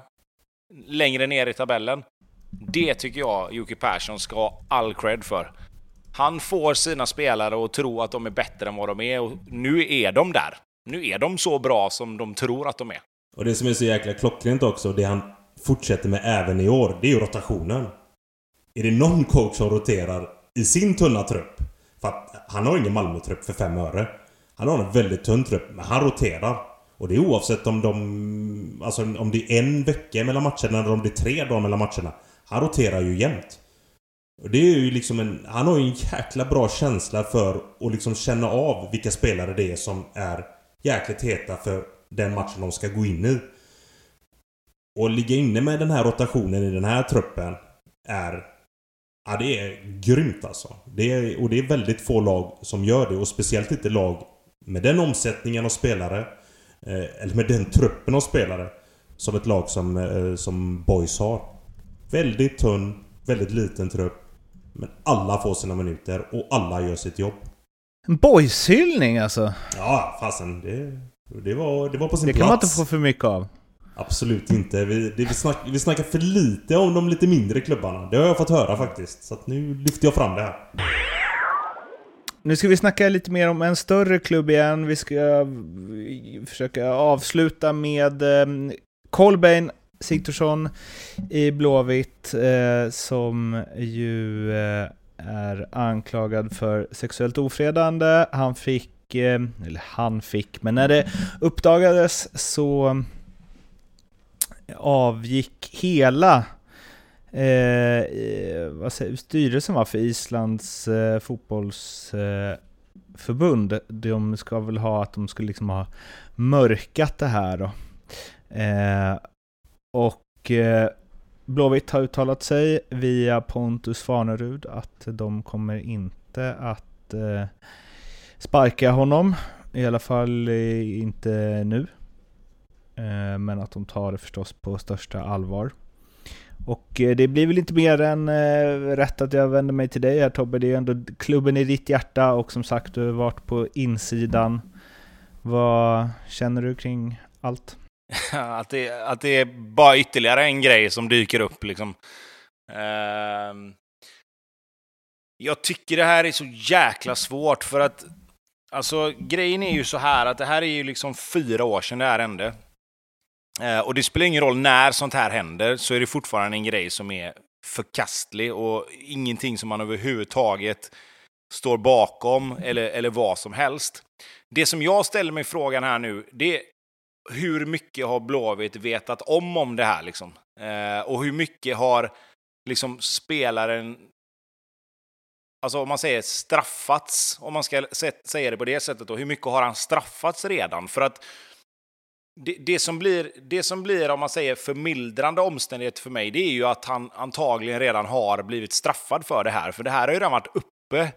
längre ner i tabellen. Det tycker jag Jocke Persson ska ha all cred för. Han får sina spelare att tro att de är bättre än vad de är och nu är de där. Nu är de så bra som de tror att de är. Och det som är så jäkla klockrent också, det han fortsätter med även i år, det är ju rotationen. Är det någon coach som roterar i sin tunna trupp? För att han har ingen Malmö-trupp för fem öre. Han har en väldigt tunn trupp, men han roterar. Och det är oavsett om de... Alltså om det är en vecka mellan matcherna eller om det är tre dagar mellan matcherna. Han roterar ju jämt. Och det är ju liksom en... Han har ju en jäkla bra känsla för att liksom känna av vilka spelare det är som är jäkligt heta för den matchen de ska gå in i. Och ligga inne med den här rotationen i den här truppen är Ja, det är grymt alltså. Det är, och det är väldigt få lag som gör det och speciellt inte lag med den omsättningen av spelare eh, eller med den truppen av spelare som ett lag som, eh, som Boys har. Väldigt tunn, väldigt liten trupp. Men alla får sina minuter och alla gör sitt jobb. En boyshyllning alltså? Ja, fasen. Det, det, var, det var på sin det plats. Det kan man inte få för mycket av. Absolut inte. Vi, det, vi, snack, vi snackar för lite om de lite mindre klubbarna. Det har jag fått höra faktiskt. Så nu lyfter jag fram det här. Nu ska vi snacka lite mer om en större klubb igen. Vi ska försöka avsluta med eh, Kolbeinn Sigthorsson i Blåvitt eh, som ju eh, är anklagad för sexuellt ofredande. Han fick, eh, eller han fick, men när det uppdagades så avgick hela eh, vad säger, styrelsen var för Islands eh, fotbollsförbund. Eh, de ska väl ha att de skulle liksom ha mörkat det här då. Eh, och eh, Blåvitt har uttalat sig via Pontus Farnerud att de kommer inte att eh, sparka honom. I alla fall eh, inte nu. Eh, men att de tar det förstås på största allvar. Och eh, det blir väl inte mer än eh, rätt att jag vänder mig till dig här Tobbe. Det är ju ändå klubben i ditt hjärta och som sagt du har varit på insidan. Vad känner du kring allt? (laughs) att, det, att det är bara ytterligare en grej som dyker upp liksom. Uh, jag tycker det här är så jäkla svårt för att Alltså grejen är ju så här att det här är ju liksom fyra år sedan det här hände. Eh, och det spelar ingen roll när sånt här händer, så är det fortfarande en grej som är förkastlig och ingenting som man överhuvudtaget står bakom eller, eller vad som helst. Det som jag ställer mig frågan här nu, det hur mycket har Blåvitt vetat om om det här liksom? Eh, och hur mycket har liksom spelaren Alltså om man säger straffats, om man ska säga det på det sättet då, hur mycket har han straffats redan? För att det, det, som blir, det som blir, om man säger förmildrande omständighet för mig, det är ju att han antagligen redan har blivit straffad för det här. För det här har ju redan varit uppe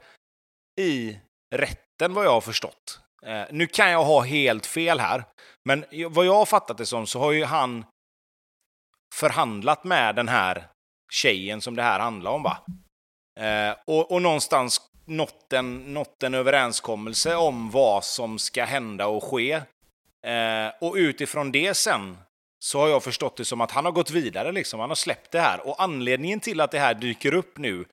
i rätten vad jag har förstått. Eh, nu kan jag ha helt fel här, men vad jag har fattat det som så har ju han förhandlat med den här tjejen som det här handlar om. Va? Eh, och, och någonstans nått en, nått en överenskommelse om vad som ska hända och ske. Eh, och utifrån det sen så har jag förstått det som att han har gått vidare, liksom. han har släppt det här. Och anledningen till att det här dyker upp nu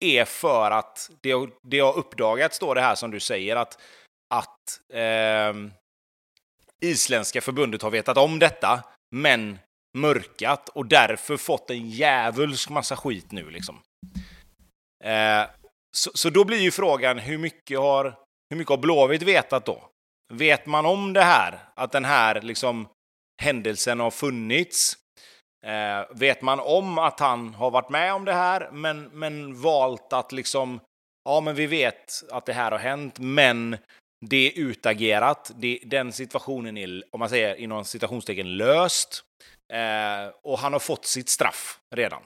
är för att det, det har uppdagats, då det här som du säger, att, att eh, isländska förbundet har vetat om detta, men mörkat och därför fått en djävulsk massa skit nu. Liksom. Eh, så, så då blir ju frågan, hur mycket har, hur mycket har Blåvitt vetat då? Vet man om det här? Att den här liksom, händelsen har funnits? Eh, vet man om att han har varit med om det här, men, men valt att liksom, ja men vi vet att det här har hänt, men det är utagerat. Det, den situationen är, om man säger inom citationstecken, löst. Eh, och han har fått sitt straff redan.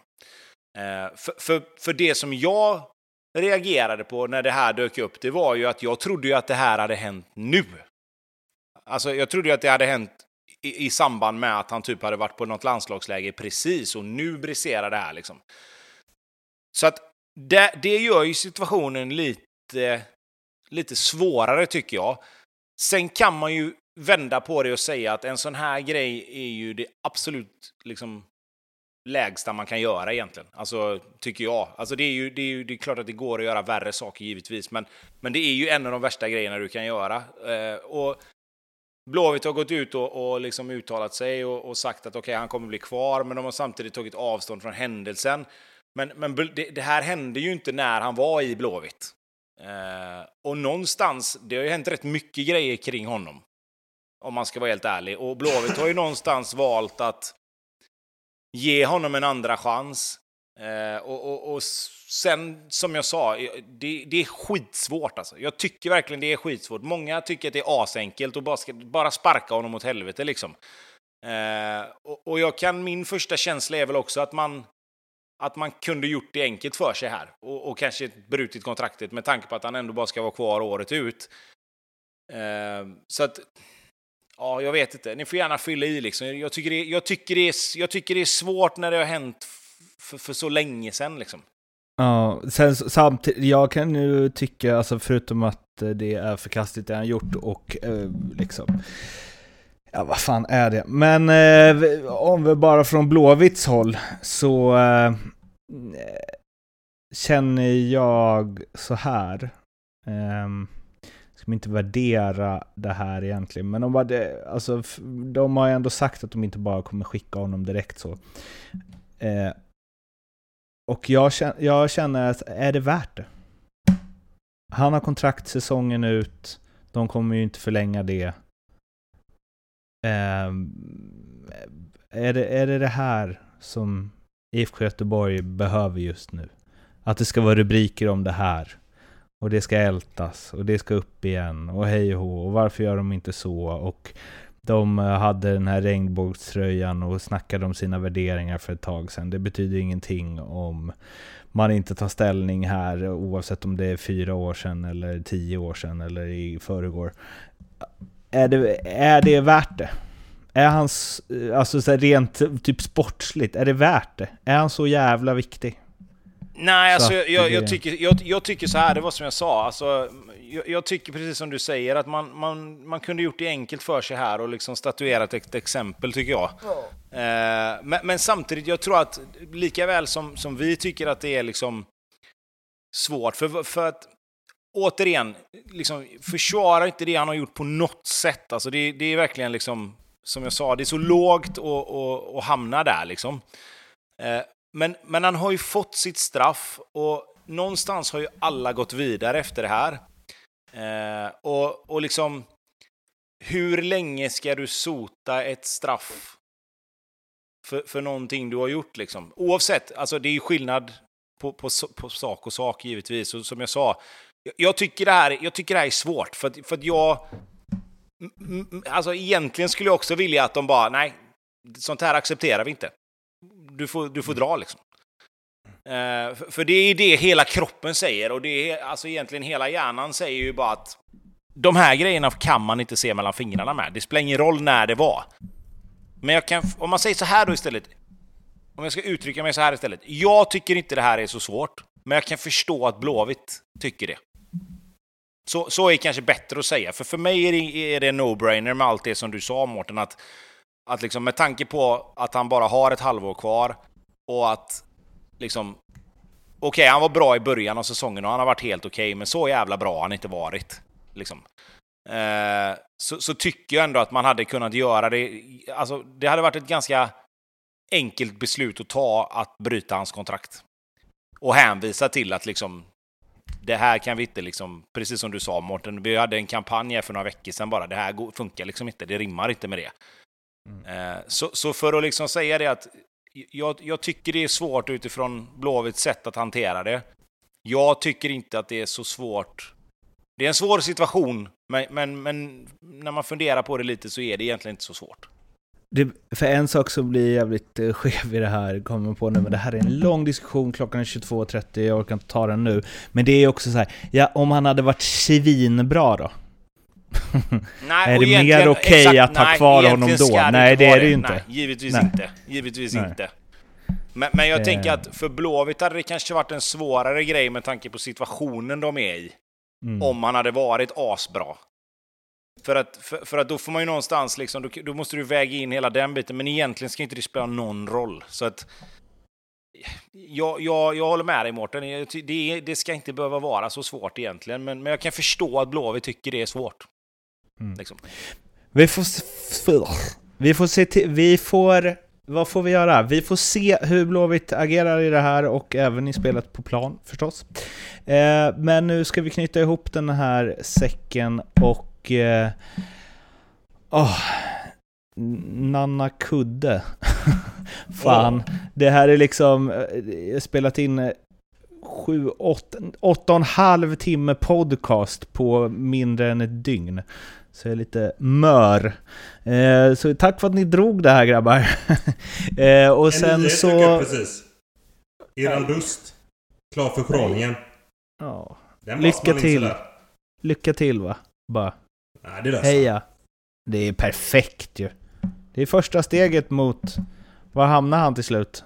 Eh, för, för, för det som jag reagerade på när det här dök upp, det var ju att jag trodde ju att det här hade hänt nu. Alltså, jag trodde ju att det hade hänt i, i samband med att han typ hade varit på något landslagsläge precis och nu briserar det här liksom. Så att det, det gör ju situationen lite, lite svårare tycker jag. Sen kan man ju vända på det och säga att en sån här grej är ju det absolut liksom lägsta man kan göra egentligen. Alltså, tycker jag. Alltså, det, är ju, det, är ju, det är klart att det går att göra värre saker givetvis, men, men det är ju en av de värsta grejerna du kan göra. Eh, och Blåvitt har gått ut och, och liksom uttalat sig och, och sagt att okay, han kommer bli kvar, men de har samtidigt tagit avstånd från händelsen. Men, men det, det här hände ju inte när han var i Blåvitt. Eh, och någonstans, det har ju hänt rätt mycket grejer kring honom. Om man ska vara helt ärlig. Och Blåvitt har ju någonstans valt att ge honom en andra chans. Eh, och, och, och, sen, som jag sa, eh, det, det, är skitsvårt alltså. Jag tycker verkligen det är skitsvårt. Många tycker att det är asenkelt och bara, ska, bara sparka honom åt helvete liksom. Eh, och, och jag kan, min första känsla är väl också att man, att man kunde gjort det enkelt för sig här och, och kanske brutit kontraktet med tanke på att han ändå bara ska vara kvar året ut. Eh, så att Ja, jag vet inte. Ni får gärna fylla i. Liksom. Jag, tycker det, jag, tycker det är, jag tycker det är svårt när det har hänt för, så länge sedan. Liksom. Ja, sen samtidigt, jag kan ju tycka, alltså förutom att eh, det är förkastligt det han gjort och eh, liksom, ja vad fan är det? Men eh, om vi bara från Blåvitts håll så eh, känner jag så här. Eh, ska inte värdera det här egentligen, men de, hade, alltså, de har ju ändå sagt att de inte bara kommer skicka honom direkt så. Eh, och jag känner, jag känner att, är det värt det? Han har kontrakt säsongen ut, de kommer ju inte förlänga det. Ehm, är, det är det det här som IFK Göteborg behöver just nu? Att det ska vara rubriker om det här? Och det ska ältas och det ska upp igen och hej och hå och varför gör de inte så? Och de eh, hade den här regnbågströjan och snackade om sina värderingar för ett tag sedan. Det betyder ingenting om man inte tar ställning här oavsett om det är fyra år sedan eller tio år sedan eller i förrgår. Är det, är det värt det? Är han, alltså så rent typ sportsligt, är det värt det? Är han så jävla viktig? Nej, alltså, jag, jag, jag, tycker, jag, jag, tycker så här, det var som jag sa. Alltså, jag, jag, tycker precis som du säger att man, man, man kunde gjort det enkelt för sig här och liksom statuerat ett exempel, tycker jag. Ja. Eh, men, men, samtidigt, jag tror att lika väl som, som vi tycker att det är liksom svårt, för, för att återigen, liksom, försvara inte det han har gjort på något sätt. Alltså, det, det är verkligen liksom, som jag sa, det är så lågt att hamna där liksom. Eh, men, men han har ju fått sitt straff och någonstans har ju alla gått vidare efter det här. Eh, och, och liksom, hur länge ska du sota ett straff för, för någonting du har gjort liksom? Oavsett, alltså det är ju skillnad på, på, på sak och sak givetvis. Och som jag sa, jag tycker det här, jag tycker det här är svårt för att, för att jag... Alltså egentligen skulle jag också vilja att de bara, nej, sånt här accepterar vi inte du får, du får dra liksom. Eh, uh, för, för det är det hela kroppen säger och det är alltså egentligen hela hjärnan säger ju bara att de här grejerna kan man inte se mellan fingrarna med. Det spelar ingen roll när det var. Men jag kan, om man säger så här då istället. om jag ska uttrycka mig så här istället. Jag tycker inte det här är så svårt, men jag kan förstå att Blåvitt tycker det. Så, så är kanske bättre att säga, för för mig är det, är det en no-brainer med allt det som du sa Mårten, att, att liksom med tanke på att han bara har ett halvår kvar och att liksom Okej, han var bra i början av säsongen och han har varit helt okej, men så jävla bra har han inte varit. Liksom. Eh, så, så, tycker jag ändå att man hade kunnat göra det. Alltså, det hade varit ett ganska enkelt beslut att ta att bryta hans kontrakt. Och hänvisa till att liksom, det här kan vi inte, liksom, precis som du sa Mårten, vi hade en kampanj här för några veckor sedan bara, det här funkar liksom inte, det rimmar inte med det. Mm. Eh, så, så, för att liksom säga det att jag, jag, tycker det är svårt utifrån Blåvitts sätt att hantera det. Jag tycker inte att det är så svårt. Det är en svår situation, men, men, men när man funderar på det lite så är det egentligen inte så svårt. Det, för en sak som blir jävligt eh, skev i det här, kommer på nu, men det här är en lång diskussion, klockan är 22.30, jag orkar inte ta den nu. Men det är också så här, ja, om han hade varit svinbra då? (laughs) Nej, är det mer okej okay att ha kvar honom då? Nej, det är det ju inte. Nej, givetvis nej. inte. Givetvis nej. inte. Men, men jag eh. tänker att för Blåvitt hade det kanske varit en svårare grej med tanke på situationen de är i. Mm. Om han hade varit asbra. För att, för, för, att då får man ju någonstans liksom, då, då, måste du väga in hela den biten, men egentligen ska inte det spela någon roll. Så att... Jag, jag, jag håller med dig Mårten, det, det ska inte behöva vara så svårt egentligen, men, men jag kan förstå att Blåvitt tycker det är svårt. Mm. Liksom. Vi får... Vi får se till, Vi får... Vad får vi göra? Vi får se hur Blåvitt agerar i det här och även i spelet på plan förstås. Eh, men nu ska vi knyta ihop den här säcken och... Eh, oh, Nanna Kudde. (laughs) Fan. Det här är liksom... Jag eh, spelat in sju, åtta, åtta och en halv timme podcast på mindre än ett dygn. Så jag är lite mör. Eh, så tack för att ni drog det här grabbar. (laughs) eh, och sen så... precis. Eran lust. Klar för skråningen. Ja. Lycka till. Lycka till va? Bara. Nej, det löser Heja. Det är perfekt ju. Det är första steget mot... Var hamnar han till slut?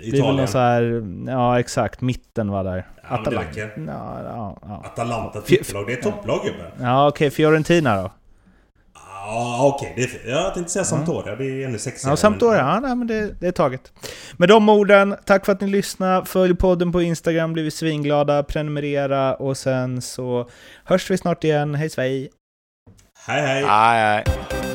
Italien. Det så här, ja exakt, mitten var där. Ja, Atalanta. Ja, ja, ja. Atalanta titellag, det är topplag gubben. Ja okej, okay. Fiorentina då? Ja okej, okay. jag tänkte säga Sampdoria, det är ännu sexigare. Ja, Sampdoria, ja, nej, men det, det är taget. Med de orden, tack för att ni lyssnade. Följ podden på Instagram, blir vi svinglada. Prenumerera och sen så hörs vi snart igen. Hej svej! Hej hej! Hej hej!